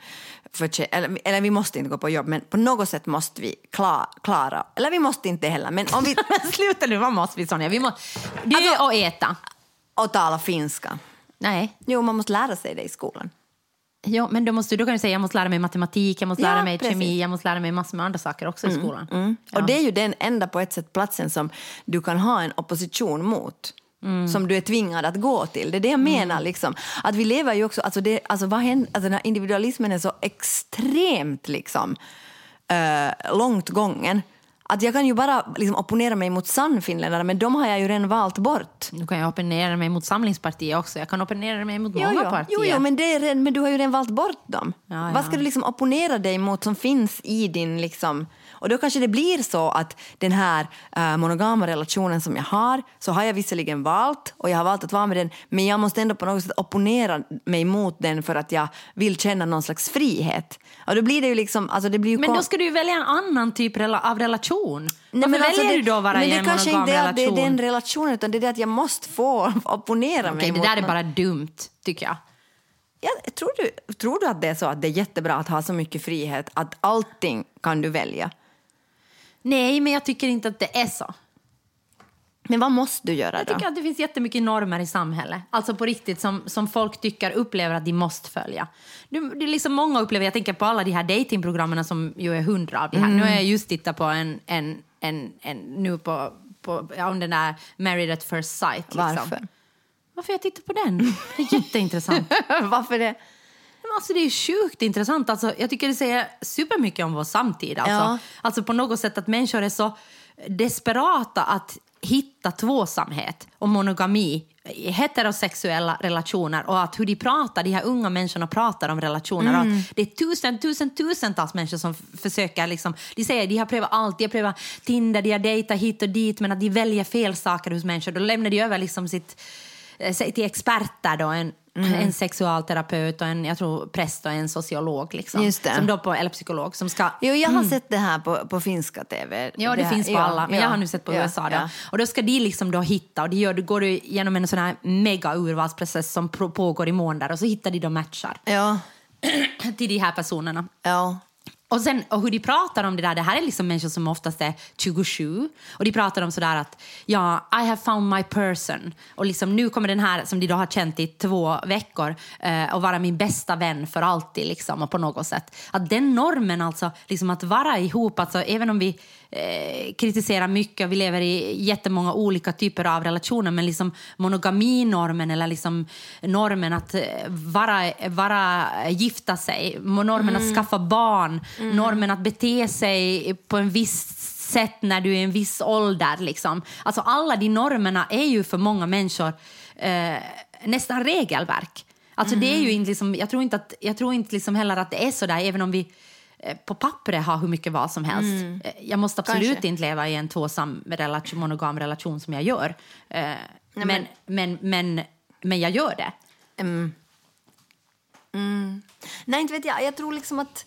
Förtjä- eller, eller vi måste inte gå på jobb, men på något sätt måste vi klara... klara eller vi måste inte heller, men om vi... Men sluta nu, vad måste vi Sonja? Vi må, du Alltså- och äta. och tala finska. Nej. Jo, man måste lära sig det i skolan. Ja, men då, måste, då kan du säga jag måste lära mig matematik, jag måste Ja, lära mig precis. kemi, jag måste lära mig massor med andra saker också i skolan. Ja. Och det är ju den enda på ett sätt platsen som du kan ha en opposition mot. Mm. Som du är tvingad att gå till. Det är det jag menar. Liksom. Att vi lever ju också... Alltså det, alltså vad händer, alltså den här individualismen är så extremt liksom, eh, långt gången. Att jag kan ju bara liksom, opponera mig mot sannfinländare, men de har jag ju redan valt bort. Nu kan jag opponera mig mot Samlingspartiet också. Jag kan opponera mig mot många jo, jo. partier. Jo, jo, men, redan, men du har ju redan valt bort dem. Ja, Vad ska du liksom opponera dig mot som finns i din... Liksom... Och då kanske det blir så att den här eh, monogama relationen som jag har, så har jag visserligen valt och jag har valt att vara med den, men jag måste ändå på något sätt opponera mig mot den för att jag vill känna någon slags frihet. Och då blir det ju liksom... Alltså det blir ju Men då ska du ju välja en annan typ av relation. Nej, Varför men alltså väljer det- du då att vara men det kanske inte är det är den relationen, utan det är det att jag måste få opponera mig Okej, det mot där är bara dumt, tycker jag. Ja, tror, du, tror du att det är så att det är jättebra att ha så mycket frihet att allting kan du välja? Nej, men jag tycker inte att det är så. Men vad måste du göra Jag då? tycker att det finns jättemycket normer i samhället. Alltså på riktigt som, som folk tycker upplever att de måste följa. Det, det är liksom många upplever, jag tänker på alla de här datingprogrammen som ju är hundra av de här. Nu har jag just tittat på en, en, en, en nu på, på om den där Married at first sight. Liksom. Varför? Varför jag tittar på den? Det är jätteintressant. Varför det? Men alltså, det är sjukt intressant. Alltså, jag tycker det säger supermycket om vår samtid. Alltså, Ja. alltså på något sätt att människor är så desperata att hitta tvåsamhet och monogami i heterosexuella relationer och att hur de pratar, de här unga människorna pratar om relationer. Mm. att det är tusen, tusen, tusentals människor som försöker, liksom, de säger de har prövat allt, de har prövat Tinder, de har dejtat hit och dit men att de väljer fel saker hos människor. Då lämnar de över liksom sitt, eh, till experter då, en, Mm. en sexualterapeut och en jag tror, präst och en sociolog. Liksom, det. Som då på, eller psykolog som ska Jo, jag har sett det här på, på finska tv. Ja, det, här- finns på ja, alla. Men ja, jag har nu sett på ja, USA. Då. Och då ska de liksom då hitta, och det gör, då går du genom en sån här mega urvalsprocess som pågår i månader och så hittar de då matchar Ja, till de här personerna. ja. Och, sen, och hur de pratar om det där, det här är liksom människor som oftast är 27 och de pratar om sådär att ja, I have found my person och liksom nu kommer den här som de då har känt i två veckor eh, att vara min bästa vän för alltid liksom och på något sätt. Att den normen alltså, liksom att vara ihop, alltså även om vi eh, kritiserar mycket vi lever i jättemånga olika typer av relationer men liksom monogaminormen eller liksom normen att eh, vara, vara gifta sig, normen att skaffa barn, normen att bete sig på en viss sätt när du är i en viss ålder. Liksom. Alltså alla de normerna är ju för många människor eh, nästan regelverk. Alltså det är ju inte liksom, jag tror inte, att, jag tror inte liksom heller att det är så där, även om vi på pappret har hur mycket val som helst. Eh, Jag måste absolut Kanske. inte leva i en tvåsam relation, monogam relation som jag gör. Eh, men, men, men, men jag gör det. Nej, inte vet jag. Jag tror liksom att...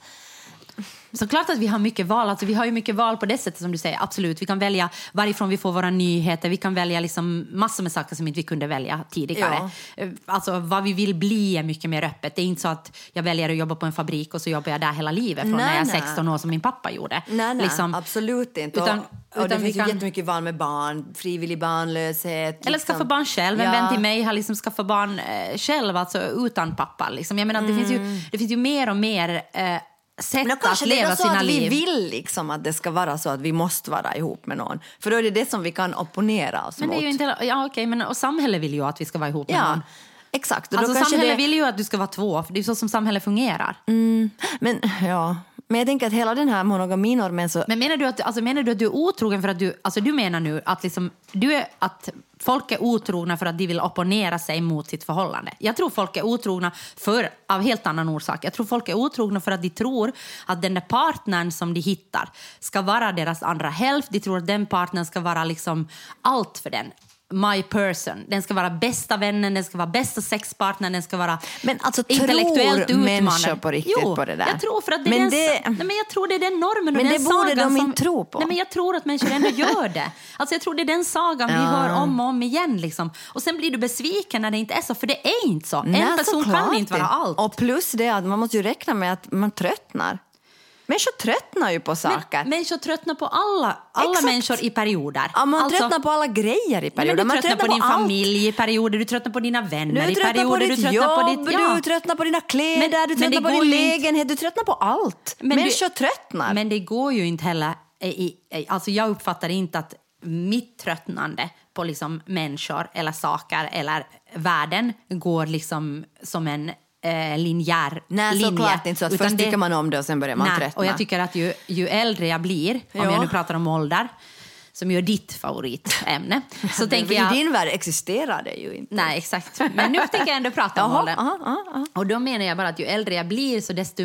Såklart att vi har mycket val. Alltså, vi har ju mycket val på det sättet som du säger. Absolut. Vi kan välja varifrån vi får våra nyheter. Vi kan välja liksom massor med saker som inte vi kunde välja tidigare. Eh, Alltså, vad vi vill bli är mycket mer öppet. Det är inte så att jag väljer att jobba på en fabrik och så jobbar jag där hela livet från Nej, när jag är nej. 16 år som min pappa gjorde. Nej, nej, Liksom, absolut inte. utan- och, utan det finns ju kan- jättemycket val med barn, frivillig barnlöshet. Eller liksom. skaffa barn själv. En Ja. vän till mig har liksom skaffat barn eh, själv, alltså utan pappa. Liksom. Jag menar, det, finns ju, det finns ju mer och mer eh, sätt Mm. Men att kanske det är leva så att liv. vi vill liksom att det ska vara så att vi måste vara ihop med någon. För då är det det som vi kan opponera oss Men det mot. är ju inte, ja, okej, men och samhället vill ju att vi ska vara ihop med Ja, någon. exakt. Och Alltså, samhället det... vill ju att du ska vara två, för det är så som samhället fungerar. Men ja, Men jag tänker att hela den här monogaminormen så... Men menar du, att, alltså, menar du att du är otrogen för att du... Alltså du menar nu att, liksom, du är, att folk är otrogna för att de vill opponera sig mot sitt förhållande? Jag tror folk är otrogna för, av helt annan orsak. Jag tror folk är otrogna för att de tror att den där partnern som de hittar ska vara deras andra hälft. De tror att den partnern ska vara liksom allt för den. My person. Den ska vara bästa vännen, den ska vara bästa sexpartnern, den ska vara Men alltså, intellektuellt tror människor på riktigt jo, på det där? Jag tror för att det Men är den, det- Nej, men jag tror det är den normen och Men den det borde sagan de som, inte tro på. Nej, men jag tror att människor ändå gör det. Alltså jag tror det är den sagan vi Ja. hör om och om igen. Liksom. Och sen blir du besviken när det inte är så, för det är inte så. Nej, en person såklart kan inte vara allt. Och plus det att man måste ju räkna med att man tröttnar. Människor tröttnar ju på saker. Men, människor tröttnar på alla, alla Exakt. människor i perioder. ja, man Alltså- tröttnar på alla grejer i perioder. du tröttnar på din allt. familj i perioder, du tröttnar på dina Du vänner i perioder, du tröttnar jobb, på ditt... Ja. du tröttnar på dina kläder, Men- du tröttnar på din inte- lägenhet, du tröttnar på allt. Men du- Människor tröttnar. Men det går ju inte heller... I, alltså jag uppfattar inte att mitt tröttnande på liksom människor eller saker eller världen går liksom som en eh, linjär Nej, linje. inte så. Att först det- tycker man om det och sen börjar man Nej, tröttna. Och jag tycker att ju, ju äldre jag blir, om Ja. jag nu pratar om ålder, som ju är ditt favoritämne, så tänker I jag... din värld existerar det ju inte. Nej, exakt. Men nu tänker jag ändå prata om Jaha, ålder. aha, aha, aha. Och då menar jag bara att ju äldre jag blir så desto,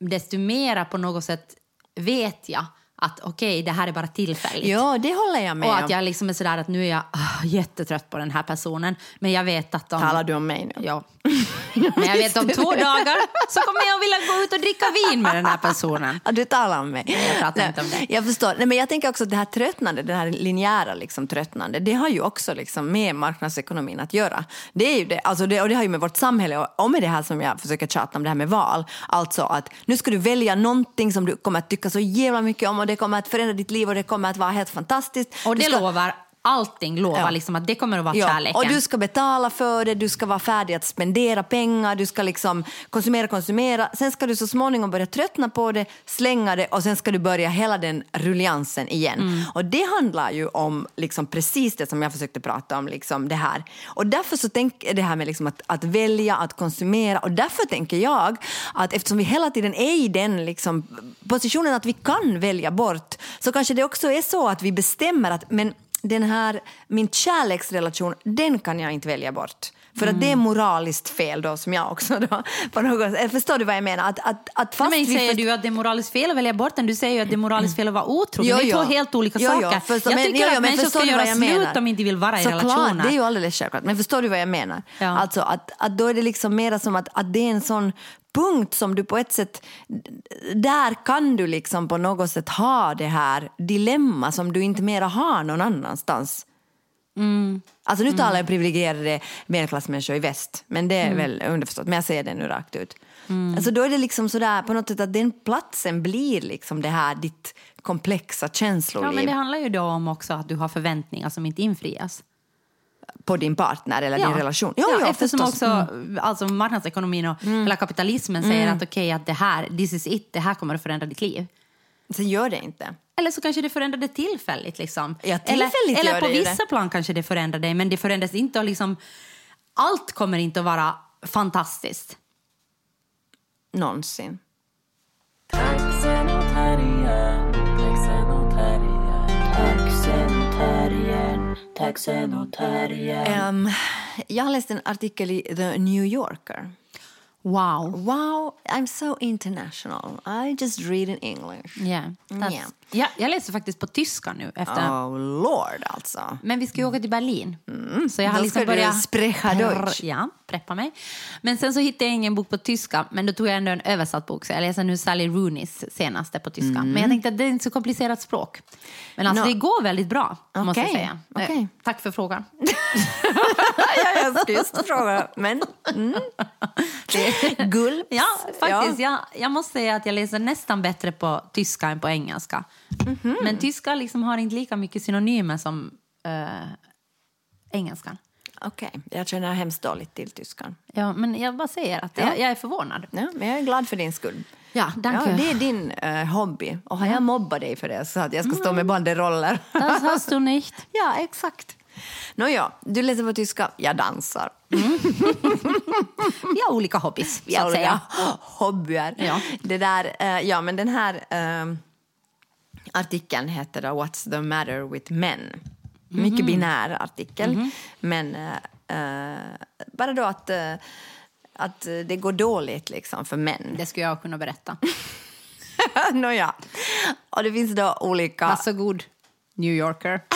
desto mera på något sätt vet jag att okej, det här är bara tillfälligt. Ja, det håller jag med och att jag liksom är sådär att nu är jag ah, jättetrött på den här personen. Men jag vet att om... Talar du om mig nu? Ja. Men jag vet om två dagar så kommer jag vilja gå ut och dricka vin med den här personen. Ja, du talar om mig. jag pratar Nej, inte om dig. Jag förstår. Nej, men jag tänker också att det här tröttnande, det här linjära liksom, tröttnande, det har ju också liksom med marknadsekonomin att göra. Det är ju det, alltså det, och det har ju med vårt samhälle och, och med det här som jag försöker tjata om, det här med val. Alltså att nu ska du välja någonting som du kommer att tycka så jävla mycket om och det kommer att förändra ditt liv och det kommer att vara helt fantastiskt. Och det ska- lovar, allting lovar Ja. liksom att det kommer att vara Ja, kärleken. och du ska betala för det, du ska vara färdig att spendera pengar, du ska liksom konsumera, konsumera. Sen ska du så småningom börja tröttna på det, slänga det och sen ska du börja hela den rulliansen igen. Mm. Och det handlar ju om liksom precis det som jag försökte prata om, liksom det här. Och därför så tänker det här med liksom att, att välja, att konsumera och därför tänker jag att eftersom vi hela tiden är i den liksom positionen att vi kan välja bort så kanske det också är så att vi bestämmer att men den här, min kärleksrelation, den kan jag inte välja bort. För att det är moraliskt fel då, som jag också då, på något förstår du vad jag menar? Att, att, att fast men säger du att det är moraliskt fel att välja bort den? Du säger ju att det är moraliskt fel att vara otrogen. Jo, det är jo. två helt olika Jo, jo, saker. förstår- jag men- tycker jo, jo, att men människor ska göra jag slut menar? om de inte vill vara i Såklart, relationer. det är ju alldeles självklart. Men förstår du vad jag menar? Ja. Alltså att, att då är det liksom mera som att, att det är en sån punkt som du på ett sätt... Där kan du liksom på något sätt ha det här dilemma som du inte mera har någon annanstans. Alltså nu talar jag privilegierade medelklassmänniskor i väst, men det är väl underförstått, men jag säger det nu rakt ut. Alltså då är det liksom sådär på något sätt att den platsen blir liksom det här ditt komplexa Ja, känsloliv men det handlar ju då om också att du har förväntningar som inte infrias. på din partner eller din relation. ja, ja, eftersom förstås. Mm. också alltså, marknadsekonomin och hela kapitalismen säger att okej, att det här, this is it, det här kommer att förändra ditt liv. Sen gör det inte. Eller så kanske det förändrar det tillfälligt. Liksom. Ja, eller tillfälligt eller gör på vissa det. plan kanske det förändrar dig, men det förändras inte. Och liksom, allt kommer inte att vara fantastiskt. Någonsin. Ehm, jag har läst en artikel i The New Yorker. Wow. Wow, I'm so international. I just read in English. Yeah, Yeah. Ja, jag läser faktiskt på tyska nu. Efter, Oh lord alltså. Men vi ska ju åka till Berlin. Så jag har Då liksom börjat sprecha Deutsch. Ja, preppa mig. Men sen så hittade jag ingen bok på tyska, men då tog jag ändå en översatt bok. Så jag läser nu Sally Rooneys senaste på tyska. Men jag tänkte att det är inte så komplicerat språk. Men alltså No. det går väldigt bra, måste jag säga. Eh, Tack för frågan. ja, jag skulle just fråga, men... Mm. Gulp. Ja, faktiskt. Jag, jag måste säga att jag läser nästan bättre på tyska än på engelska. Mhm. Men tyska liksom har inte lika mycket synonymer som eh, engelskan. Okej, jag känner hemskt dåligt till tyskan. Ja, men jag bara säger att Ja. jag, jag är förvånad. Ja, men jag är glad för din skull. Ja, danke. Ja, det är din eh, hobby. Och har jag mobbat dig för det så att jag ska stå med banderoller? Das hast du nicht. ja, exakt. Nåja, du läser på tyska, jag dansar. Vi har olika hobbys, så att säga. hobbyer. Ja. Det där, eh, ja, men den här eh, artikeln heter då What's the matter with men? Mycket Mhm. binär artikel. Men eh, eh, bara då att, eh, att det går dåligt liksom för män. Det skulle jag kunna berätta. Nåja. Och det finns då olika... Varsågod, New Yorker.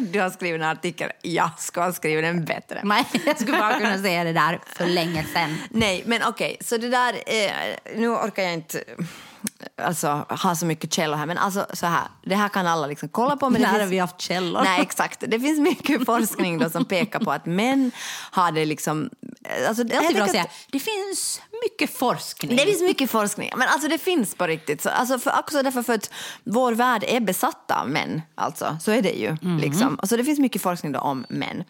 Du har skrivit en artikel, jag ska ha skrivit den bättre. Nej, jag skulle bara kunna säga det där för länge sedan. Nej, men okej, så det där... Eh, nu orkar jag inte alltså, ha så mycket källor här, men alltså så här, det här kan alla liksom kolla på. Men När har finns, vi haft källor? Nej, exakt. Det finns mycket forskning då som pekar på att män har det liksom... Alltså, Det jag bra att säga, det finns mycket forskning. det finns mycket forskning, men alltså det finns på riktigt. Så, alltså för, också därför för att vår värld är besatt av män, alltså. Så är det ju. Mhm. Liksom. Så det finns mycket forskning om män.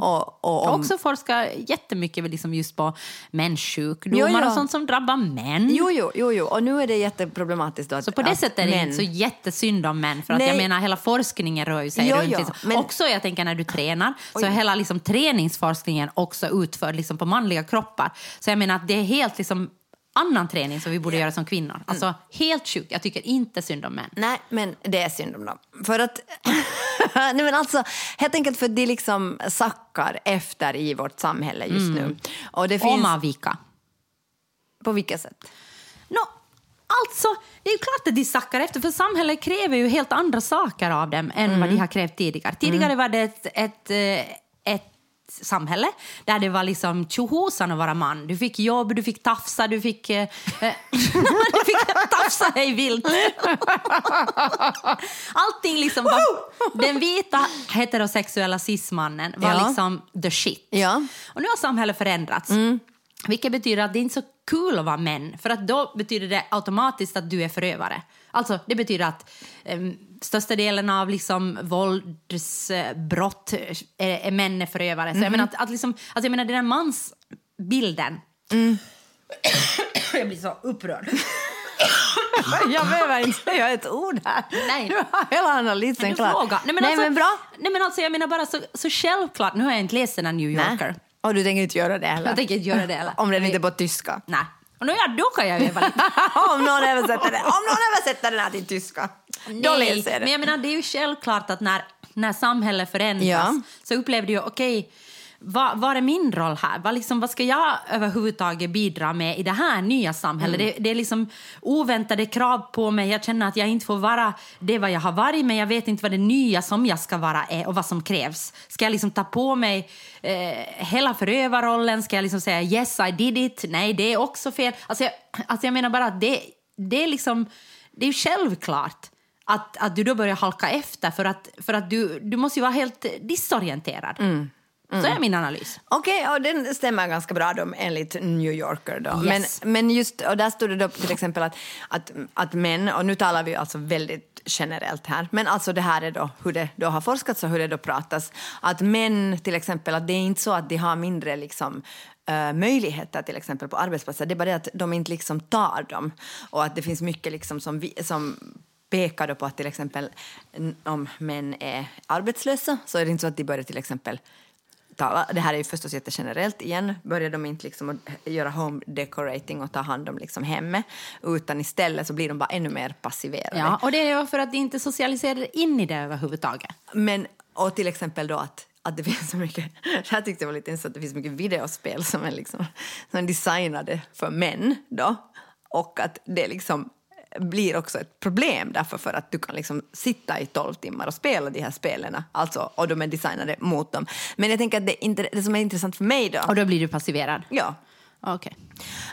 Och, och Jag har om, också forskat jättemycket liksom just på menssjukdomar Jo, jo. och sånt som drabbar män. Jo, jo, jo, jo, och nu är det jätteproblematiskt. Att, Så på det sättet är det män- inte så jättesynd om män. För att Nej. jag menar, hela forskningen rör ju sig Jo, runt. jo, liksom. men- Också jag tänker när du tränar, så är hela liksom, träningsforskningen också utförd liksom, på manliga kroppar. Så jag menar att det är helt liksom, annan träning som vi borde göra som kvinnor. Alltså helt sjukt. Jag tycker inte synd om män. Nej, men det är synd om dem. För att... Nej, men alltså, helt enkelt för att de liksom sackar efter i vårt samhälle just nu. Och det finns... Om avvika. På vilka sätt? Nå, alltså, det är ju klart att de sackar efter, för samhället kräver ju helt andra saker av dem än vad de har krävt tidigare. Tidigare var det ett, ett, eh, ett samhälle där det var liksom tjohosan att vara man. Du fick jobb, du fick tafsa, du fick, eh, eh, du fick tafsa hej vilt. Allting liksom var... Den vita heterosexuella cismannen var Ja. liksom the shit. Ja. Och nu har samhället förändrats. Vilket betyder att det inte är så kul att vara män. För att då betyder det automatiskt att du är förövare. Alltså, det betyder att um, största delen av liksom, våldsbrott är, är män är förövare. Så jag menar att, att liksom, alltså jag menar den där mansbilden. jag blir så upprörd. Jag behöver inte säga ett ord här. Nej. Du har hela analysen klar. Nej, men, Nej, alltså, men bra. Nej, men alltså, jag menar bara så, så självklart. Nu har jag inte läst den här New Yorker. Nej. Och du tänker inte göra det heller? Jag tänker inte göra det heller. Om den inte är på tyska? Nej. Och nu, ja, då kan jag öva lite. om någon översätter det. Om någon översätter den här till tyska, då läser men jag menar det är ju självklart att när, när samhället förändras Ja. så upplevde jag, okej, vad, vad är min roll här? Vad, liksom, vad ska jag överhuvudtaget bidra med i det här nya samhället? Mm. Det, det är liksom oväntade krav på mig. Jag känner att jag inte får vara det vad jag har varit, men jag vet inte vad det nya som jag ska vara är och vad som krävs. Ska jag liksom ta på mig eh, hela förövarrollen? Ska jag liksom säga yes, I did it? Nej, det är också fel. Alltså jag, alltså jag menar bara att det, det är liksom, det är självklart att, att du då börjar halka efter för att, för att du, du måste ju vara helt disorienterad. Så är min analys. Okej, och den stämmer ganska bra då, enligt New Yorker. Då. Yes. Men, men just, och där stod det då till exempel att, att, att män, och nu talar vi alltså väldigt generellt här, men alltså det här är då hur det då har forskats och hur det då pratas. Att män till exempel, att det är inte så att de har mindre liksom, eh, möjligheter till exempel på arbetsplatser, det är bara det att de inte liksom tar dem. Och att det finns mycket liksom som, vi, som pekar då på att till exempel om män är arbetslösa så är det inte så att de börjar till exempel tala, det här är ju förstås jättegenerellt igen, börjar de inte liksom göra home decorating och ta hand om liksom hemmet, utan istället så blir de bara ännu mer passiverade. Ja, och det är för att de inte socialiserar in i det överhuvudtaget. Men, och till exempel då att, att det finns så mycket, det här tyckte jag var lite intressant, det finns mycket videospel som är liksom, som är designade för män då, och att det liksom blir också ett problem därför för att du kan liksom sitta i 12 timmar och spela de här spelen, alltså, och de är designade mot dem. Men jag tänker att det, det som är intressant för mig då, Och då blir du passiverad? ja, Okej.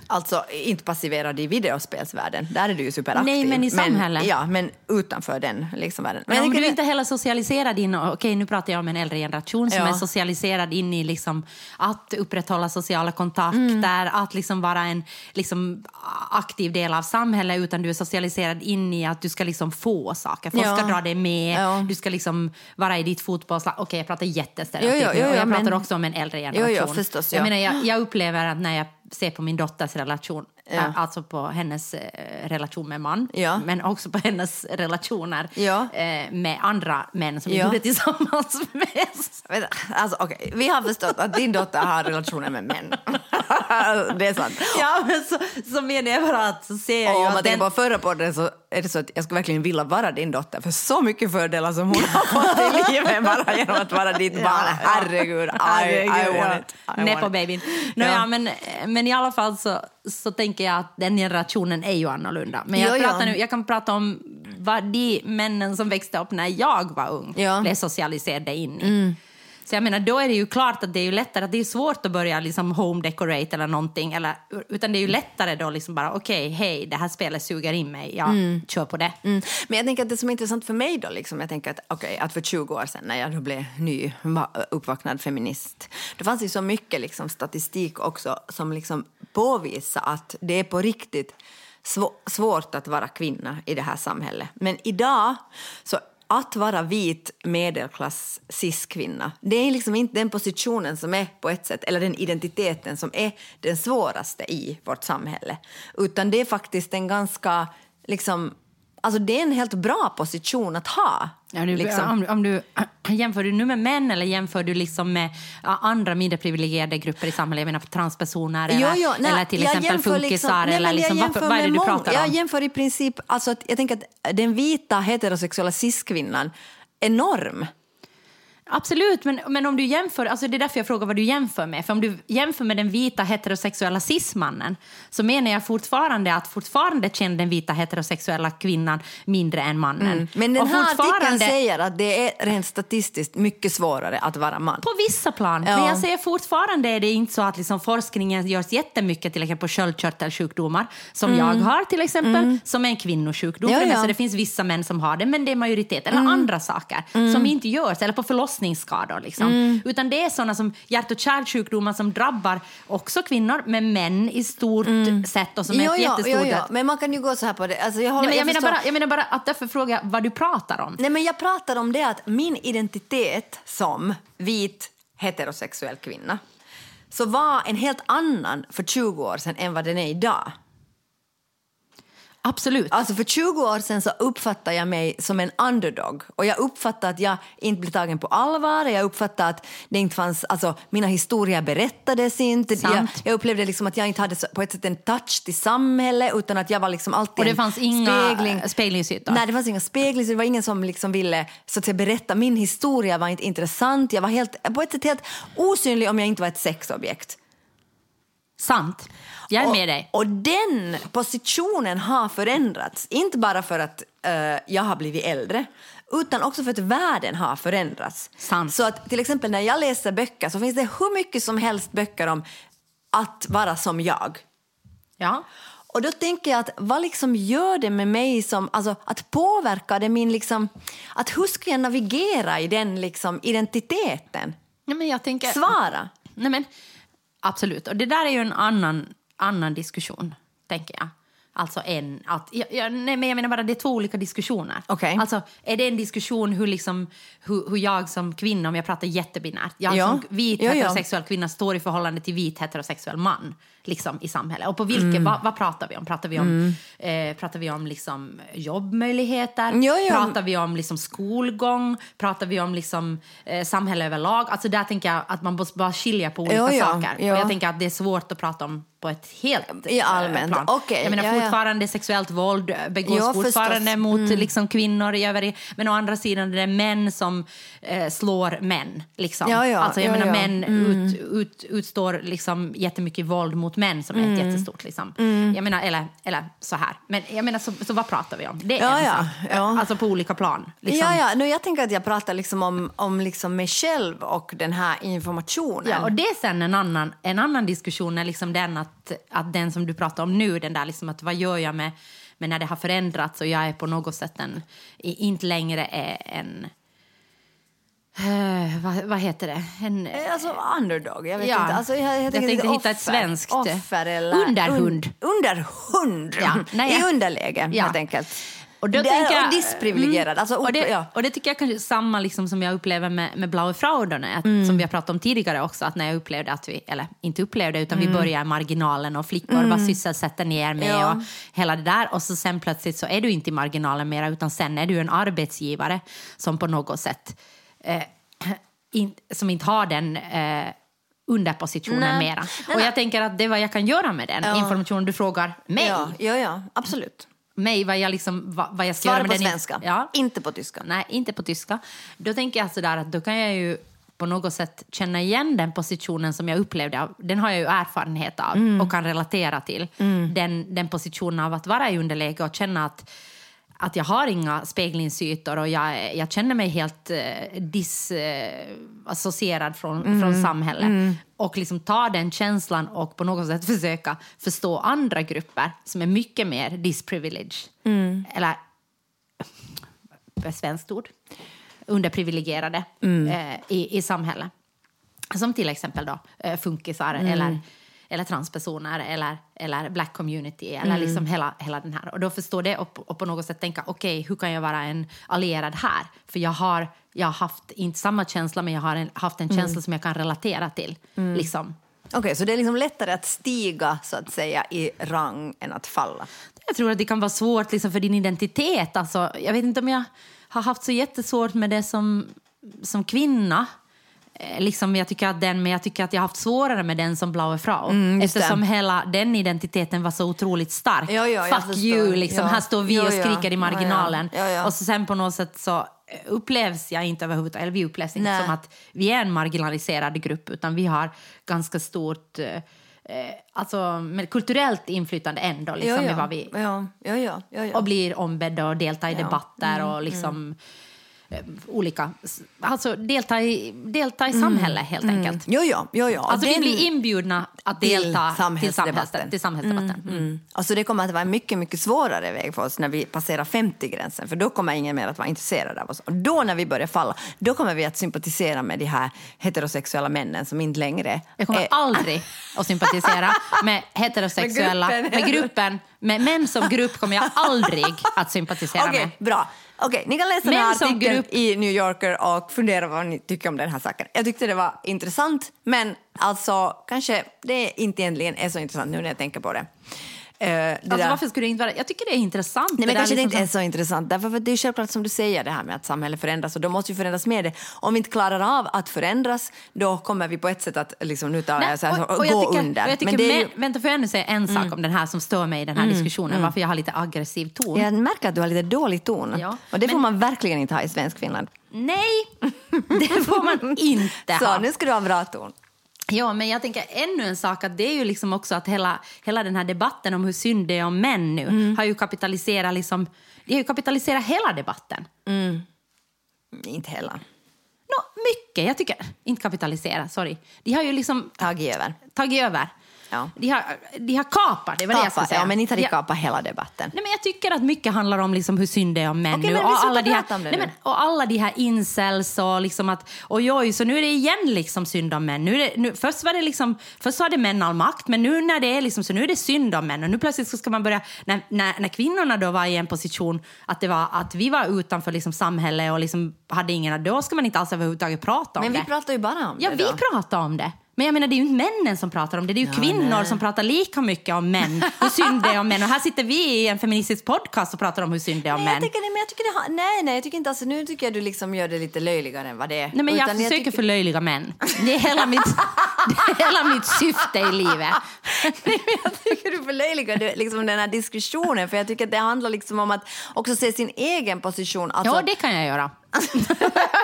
Alltså inte passiverad i videospelsvärlden, där är du ju superaktiv. Nej, men i samhället. ja, men utanför den liksom, världen. Men jag om du det- inte heller socialiserad in, okej nu pratar jag om en äldre generation som Ja. är socialiserad in i liksom att upprätthålla sociala kontakter, att liksom vara en liksom aktiv del av samhället utan du är socialiserad in i att du ska liksom få saker. Folk Ja. ska dra dig med, Ja. du ska liksom vara i ditt fotbollslag. Okej jag pratar Jo, jättestereotyp jo, jo, och jag jo, pratar men- också om en äldre Jo, generation. jo, förstås, jag, ja. menar, jag, jag upplever att när jag ser på min dotters relation, Ja. äh, alltså på hennes eh, relation med man, Ja. men också på hennes relationer Ja. eh, med andra män som Ja. gjorde tillsammans med. Alltså, okej, Vi har förstått att din dotter har relationer med män. det är sant. Ja, men så, så menar jag bara att så ser jag om man tänker på förra podden så är det så att jag skulle verkligen vilja vara din dotter för så mycket fördelar som hon har fått i livet bara genom att vara ditt barn. Herregud, I, I want it. I want Nepo babyn. Ja. Ja. men, men i alla fall så, så tänker jag att den generationen är ju annorlunda. Men jag, Jo, ja. nu, jag kan prata om vad de männen som växte upp när jag var ung Ja. Mm. blev socialiserade in i. Så jag menar, då är det ju klart att det är ju lättare, att det är svårt att börja liksom home decorate eller någonting. Eller, utan det är ju lättare då liksom bara, okej, hej, det här spelet suger in mig, jag kör på det. Mm. Men jag tänker att det som är intressant för mig då, liksom, jag tänker att, okej, att för 20 år sedan när jag då blev ny va- uppvaknad feminist, då fanns det ju så mycket liksom, statistik också som liksom påvisar att det är på riktigt svå- svårt att vara kvinna i det här samhället. Men idag, så att vara vit medelklass cis-kvinna, det är liksom inte den positionen som är på ett sätt, eller den identiteten som är den svåraste i vårt samhälle. Utan det är faktiskt en ganska, liksom, alltså det är en helt bra position att ha. Ja, nu, liksom. om, om du, jämför du nu med män eller jämför du liksom med andra mindre privilegierade grupper i samhället? Jag menar transpersoner eller, Jo, jo, nej, eller till exempel jämför funkisar? liksom- nej, eller men jag liksom, vad, jämför vad är det med du mång- pratar om? Jag jämför i princip, alltså jag tänker att den vita heterosexuella cis-kvinnan är norm. Absolut, men, men om du jämför, alltså det är därför jag frågar vad du jämför med. För om du jämför med den vita heterosexuella cismannen så menar jag fortfarande att fortfarande känner den vita heterosexuella kvinnan mindre än mannen. Mm. Men den Och här artikeln fortfarande- säger att det är rent statistiskt mycket svårare att vara man. På vissa plan. Ja. Men jag säger fortfarande är det inte så att liksom forskningen görs jättemycket till exempel på sköldkörtelsjukdomar som jag har till exempel, som är en kvinnosjukdom. Mm. Ja, ja. Mm. mesta. Det finns vissa män som har det, men det är majoritet. Eller andra saker som inte görs, eller på förlossningsskador. Liksom. Mm. Utan det är sådana som hjärt och kärlsjukdomar som drabbar också kvinnor, men män i stort sett och som är Mm. Jo, ett jo, jättestort... jo. Men man kan ju gå så här på det. Alltså jag, håller, Nej, men jag, menar förstår- bara, jag menar bara att därför fråga vad du pratar om. Nej, men jag pratar om det att min identitet som vit heterosexuell kvinna så var en helt annan för 20 år sedan än vad den är idag. Absolut. Alltså för 20 år sedan så uppfattade jag mig som en underdog och jag uppfattade att jag inte blev tagen på allvar. Jag uppfattade att det inte fanns, alltså mina historier berättades inte. Jag, Sant. jag upplevde liksom att jag inte hade på ett sätt en touch till samhället utan att jag var liksom alltid Och det fanns inga spegling. speglingsytor. Nej, det fanns inga spegling, så det var ingen som liksom ville så att säga, berätta. Min historia var inte intressant. Jag var helt, på ett sätt helt osynlig om jag inte var ett sexobjekt. Sant. Jag är och, med dig. Och den positionen har förändrats. Inte bara för att eh, jag har blivit äldre utan också för att världen har förändrats. Sant. Så att till exempel när jag läser böcker så finns det hur mycket som helst böcker om att vara som jag. Ja. Och då tänker jag att vad liksom gör det med mig som, alltså att påverka det min liksom, att hur ska jag navigera i den liksom identiteten? Nej, men jag tänker... Svara. Nej, men, absolut. Och det där är ju en annan, annan diskussion, tänker jag. Alltså en, att, jag, jag, nej, men jag menar bara det är två olika diskussioner. Okej. Alltså, är det en diskussion hur, liksom, hur, hur jag som kvinna, om jag pratar jättebinärt, jag Ja. som vit Ja, ja. heterosexuell kvinna står i förhållande till vit heterosexuell man liksom, i samhället. Och på vilket, Mm. vad, vad pratar vi om? Pratar vi om, eh, pratar vi om liksom, jobbmöjligheter? Ja, ja. Pratar vi om liksom, skolgång? Pratar vi om liksom, eh, samhälle överlag? Alltså, där tänker jag att man måste bara skilja på olika Ja, ja, saker. ja. Och jag tänker att det är svårt att prata om på ett helt I eh, allmänt. plan. Okej, Jag menar ja, ja. fortfarande sexuellt våld begås Ja, fortfarande förstås. mot Mm. liksom, kvinnor i övrigt. Men å andra sidan är det män som eh, slår män. Liksom. Ja, ja, alltså, jag ja, menar ja. män ut, ut, utstår liksom, jättemycket våld mot män som Mm. är ett jättestort. Liksom. Jag menar, eller, eller så här. Men jag menar, så, så vad pratar vi om? Det är Ja, en ja, sak. ja. Alltså på olika plan. Liksom. Ja, ja. Nu, jag tänker att jag pratar liksom om, om liksom mig själv och den här informationen. Ja, och det är sen en annan, en annan diskussion, är liksom den att, att den som du pratar om nu, den där liksom att vad gör jag med, med när det har förändrats och jag är på något sätt en, inte längre är en, eh, vad, vad heter det? En, Eh, Alltså underdog, jag vet Ja. inte. Alltså, jag, jag, Jag tänkte lite hitta ett offer. svenskt- Offer eller... Underhund. Un, underhund. Ja, nej, I underläge, Ja. helt enkelt. Och då Det tänker jag- och disprivilegierad, alltså, och, det, ja. och det tycker jag kanske är samma liksom som jag upplever med, med Blaue Frauderne, Mm. som vi har pratat om tidigare också, att när jag upplevde att vi, eller inte upplevde, utan Mm. vi börjar i marginalen och flickor, vad sysselsätter ni er med Ja. och hela det där. Och så sen plötsligt så är du inte i marginalen mera, utan sen är du en arbetsgivare som på något sätt eh, in, som inte har den eh, underpositionen Nej. mera. Nej, och jag tänker att det är vad jag kan göra med den Ja. informationen du frågar mig. Ja, ja, ja, absolut. Mig, vad jag, liksom, vad, vad jag ska Svara göra på med den. svenska, Ja. inte på tyska. Nej, inte på tyska. Då tänker jag sådär att då kan jag ju på något sätt känna igen den positionen som jag upplevde. Den har jag ju erfarenhet av Mm. och kan relatera till. Den, den positionen av att vara i underläge och känna att, att jag har inga speglingsytor och jag, jag känner mig helt eh, disassocierad från, Mm. från samhället. Och liksom ta den känslan och på något sätt försöka förstå andra grupper som är mycket mer disprivileged. Mm. Eller svenskt ord, underprivilegierade Mm. eh, i, i samhället. Som till exempel då, eh, funkisar Mm. eller, eller transpersoner eller, eller black community eller Mm. liksom hela, hela den här. Och då förstå det och, och på något sätt tänka okej, hur kan jag vara en allierad här? För jag har, jag har haft, inte samma känsla, men jag har en, haft en Mm. känsla som jag kan relatera till. Liksom. Okej, så det är liksom lättare att stiga så att säga i rang än att falla? Jag tror att det kan vara svårt liksom, för din identitet. Alltså, jag vet inte om jag har haft så jättesvårt med det som, som kvinna. Eh, Liksom, jag tycker att den, men jag tycker att jag har haft svårare med den som Blaue Frau. Mm, just det. eftersom hela den identiteten var så otroligt stark. Ja, ja, Fuck you, liksom. Ja. här står vi Ja, och ja. skriker i marginalen. Ja, ja. Ja, ja. Och så sen på något sätt så upplevs jag inte överhuvudtaget, eller vi upplevs inte som att vi är en marginaliserad grupp, utan vi har ganska stort eh, eh, alltså, med kulturellt inflytande ändå. Liksom, ja, i vad vi, ja, ja, ja, ja, ja, ja. och blir ombedda och delta i Ja. Mm, debatter och liksom eh, olika... Alltså delta i, delta i samhället helt enkelt. Jo, ja, jo, ja. Alltså vi Den- blir inbjudna att Till delta samhällsdebatten. till, samhälls, till samhällsdebatten. Mm. Mm. Alltså det kommer att vara en mycket, mycket svårare väg för oss när vi passerar 50-gränsen. För då kommer ingen mer att vara intresserad av oss. Och då när vi börjar falla, då kommer vi att sympatisera med de här heterosexuella männen som inte längre... Jag kommer är- aldrig att sympatisera med heterosexuella, Med med gruppen. gruppen. Med män som grupp kommer jag aldrig att sympatisera Okej, med. bra. Okej, ni kan läsa den här artikeln grupp- i New Yorker och fundera vad ni tycker om den här saken. Jag tyckte det var intressant, men alltså kanske det inte egentligen är så intressant nu när jag tänker på det. Eh, det Alltså, där- varför skulle det inte vara Jag tycker det är intressant. Nej, men där kanske det liksom inte är så intressant. Därför för att det är självklart som du säger det här med att samhället förändras och då måste vi förändras med det. Om vi inte klarar av att förändras då kommer vi på ett sätt att liksom, nu tar Nej, jag så här, och- så, och jag gå tycker- under. och men det är ju, men, vänta, får jag nu säga en sak om den här som stör mig i den här diskussionen, varför jag har lite aggressiv ton? jag märker att du har lite dålig ton Ja, och det får men- man verkligen inte ha i svensk Finland. Nej, det får man inte Så ha. nu ska du ha bra ton. Ja, men jag tänker ännu en sak att det är ju liksom också att hela, hela den här debatten om hur synd det är om män nu har ju kapitaliserat liksom, det har ju kapitaliserat hela debatten. Inte hela. Nå, mycket, jag tycker, inte kapitalisera, sorry. De har ju liksom Tagit över. tagit över. Ja. De, har, de har kapat, det var det jag skulle säga. ja, men inte har de kapat hela debatten. Nej, men jag tycker att mycket handlar om liksom hur synd det är om män Okej, nu. men vi och, slutar alla de här, prata om det nej, nu. men, och alla de här incels och liksom att oj, oj, så nu är det igen liksom synd om män. Nu är det, nu, först, var det liksom, först var det män all makt, men nu när det är liksom så nu är det synd om män. Och nu plötsligt så ska man börja, när, när, när kvinnorna då var i en position att, det var, att vi var utanför liksom samhället och liksom hade ingen, då ska man inte alls överhuvudtaget prata om Men det. vi pratar ju bara om Ja, det vi då. pratar om det. Men jag menar, det är ju inte männen som pratar om det, det är ju kvinnor nej. som pratar lika mycket om män, hur synd det är om män. Och här sitter vi i en feministisk podcast och pratar om hur synd det är om Nej, jag män. tycker, det- men jag tycker det har, nej, nej, jag tycker inte alltså, nu tycker jag du liksom gör det lite löjligare än vad det är. Nej, men jag Utan försöker tycker- förlöjliga män. Det är hela mitt, det är hela mitt syfte i livet. Nej, men jag tycker du förlöjligar det- liksom den här diskussionen för jag tycker att det handlar liksom om att också se sin egen position. Alltså, Ja, det kan jag göra.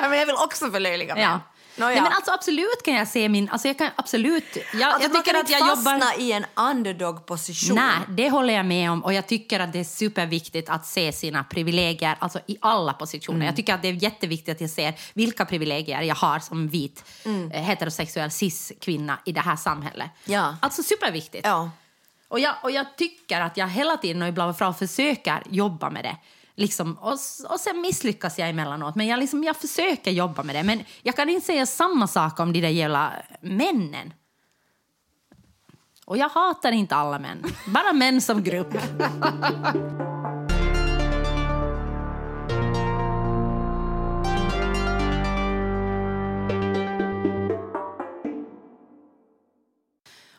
men jag vill också förlöjliga män. Ja. Nåja. Nej, men alltså, absolut kan jag se min... Alltså, jag kan absolut... Jag, Alltså, jag tycker att jag fastna jobbar... i en underdog-position. Nej, det håller jag med om. Och jag tycker att det är superviktigt att se sina privilegier alltså i alla positioner. Mm. Jag tycker att det är jätteviktigt att jag ser vilka privilegier jag har som vit Mm. eh, heterosexuell cis-kvinna i det här samhället. Ja. Alltså superviktigt. Ja. Och, jag, och jag tycker att jag hela tiden och i Blaue Frau försöker jobba med det. Liksom, och, och sen misslyckas jag emellanåt, men jag, liksom, jag försöker jobba med det. Men jag kan inte säga samma sak om de där jävla männen. Och jag hatar inte alla män, bara män som grupp.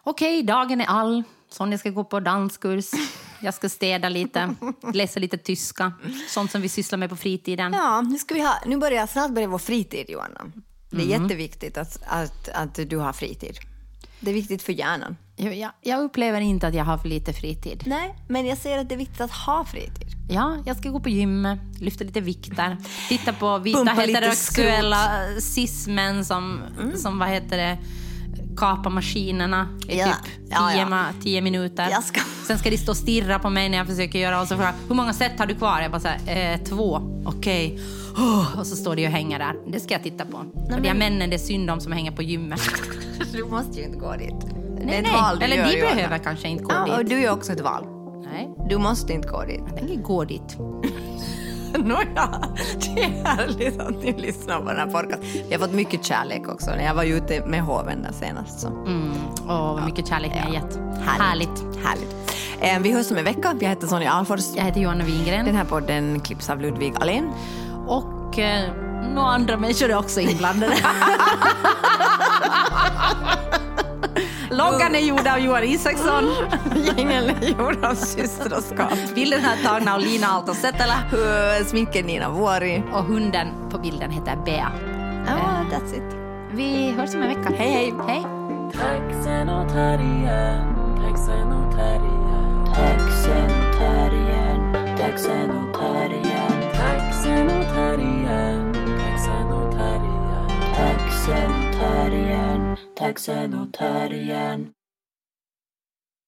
Okej, okay, dagen är all. Sonja ska gå på danskurs. Jag ska städa lite, läsa lite tyska. Sånt som vi sysslar med på fritiden. Ja, nu, ska vi ha, nu börjar snart börjar vår fritid, Johanna. Det är jätteviktigt att, att, att du har fritid. Det är viktigt för hjärnan. Jag, jag, upplever inte att jag har för lite fritid. Nej, men jag säger att det är viktigt att ha fritid. Ja, jag ska gå på gym, lyfta lite vikter, titta på vita heterosexuella cis-män som, som, vad heter det, kapar maskinerna i Ja, typ ja, tio, ja. tio minuter. Ska- Sen ska de stå och stirra på mig när jag försöker göra och så frågar hur många set har du kvar? Jag bara så här, eh, två. Okej. Oh, och så står de och hänger där. Det ska jag titta på. och de här männen, det är synd om som hänger på gymmet. Du måste ju inte gå dit. det är Nej, ett nej. val du Eller gör, de Johanna. behöver kanske inte gå Ja, och dit. du gör också ett val. Nej, Du måste inte gå dit. jag tänker gå dit. Nåja, det är härligt att ni lyssnar på den här podcasten. Vi har fått mycket kärlek också när jag var ute med hoven där senast. Så. Mm. Åh, vad mycket kärlek ni har gett. Härligt. Härligt. Eh, vi hörs om en vecka. Jag heter Sonja Alfors. Jag heter Johanna Wingren. Den här podden klipps av Ludvig Alén. Och eh, några andra människor är också inblandade. Loggan är gjord av Johan Isaksson. Jingeln är gjord av systraskap. Bilden är tagna av Lina Aalto-Setälä. Sminken Nina Vuori. Och hunden på bilden heter Bea. Ja, that's it. Vi hörs om en vecka. Hej, hej. Hej. Taxen och terriern, taxen och terriern, Taxen och terriern, taxen och terriern, taxen och terriern, taxen och terriern. taxen och terriern, taxen och terriern.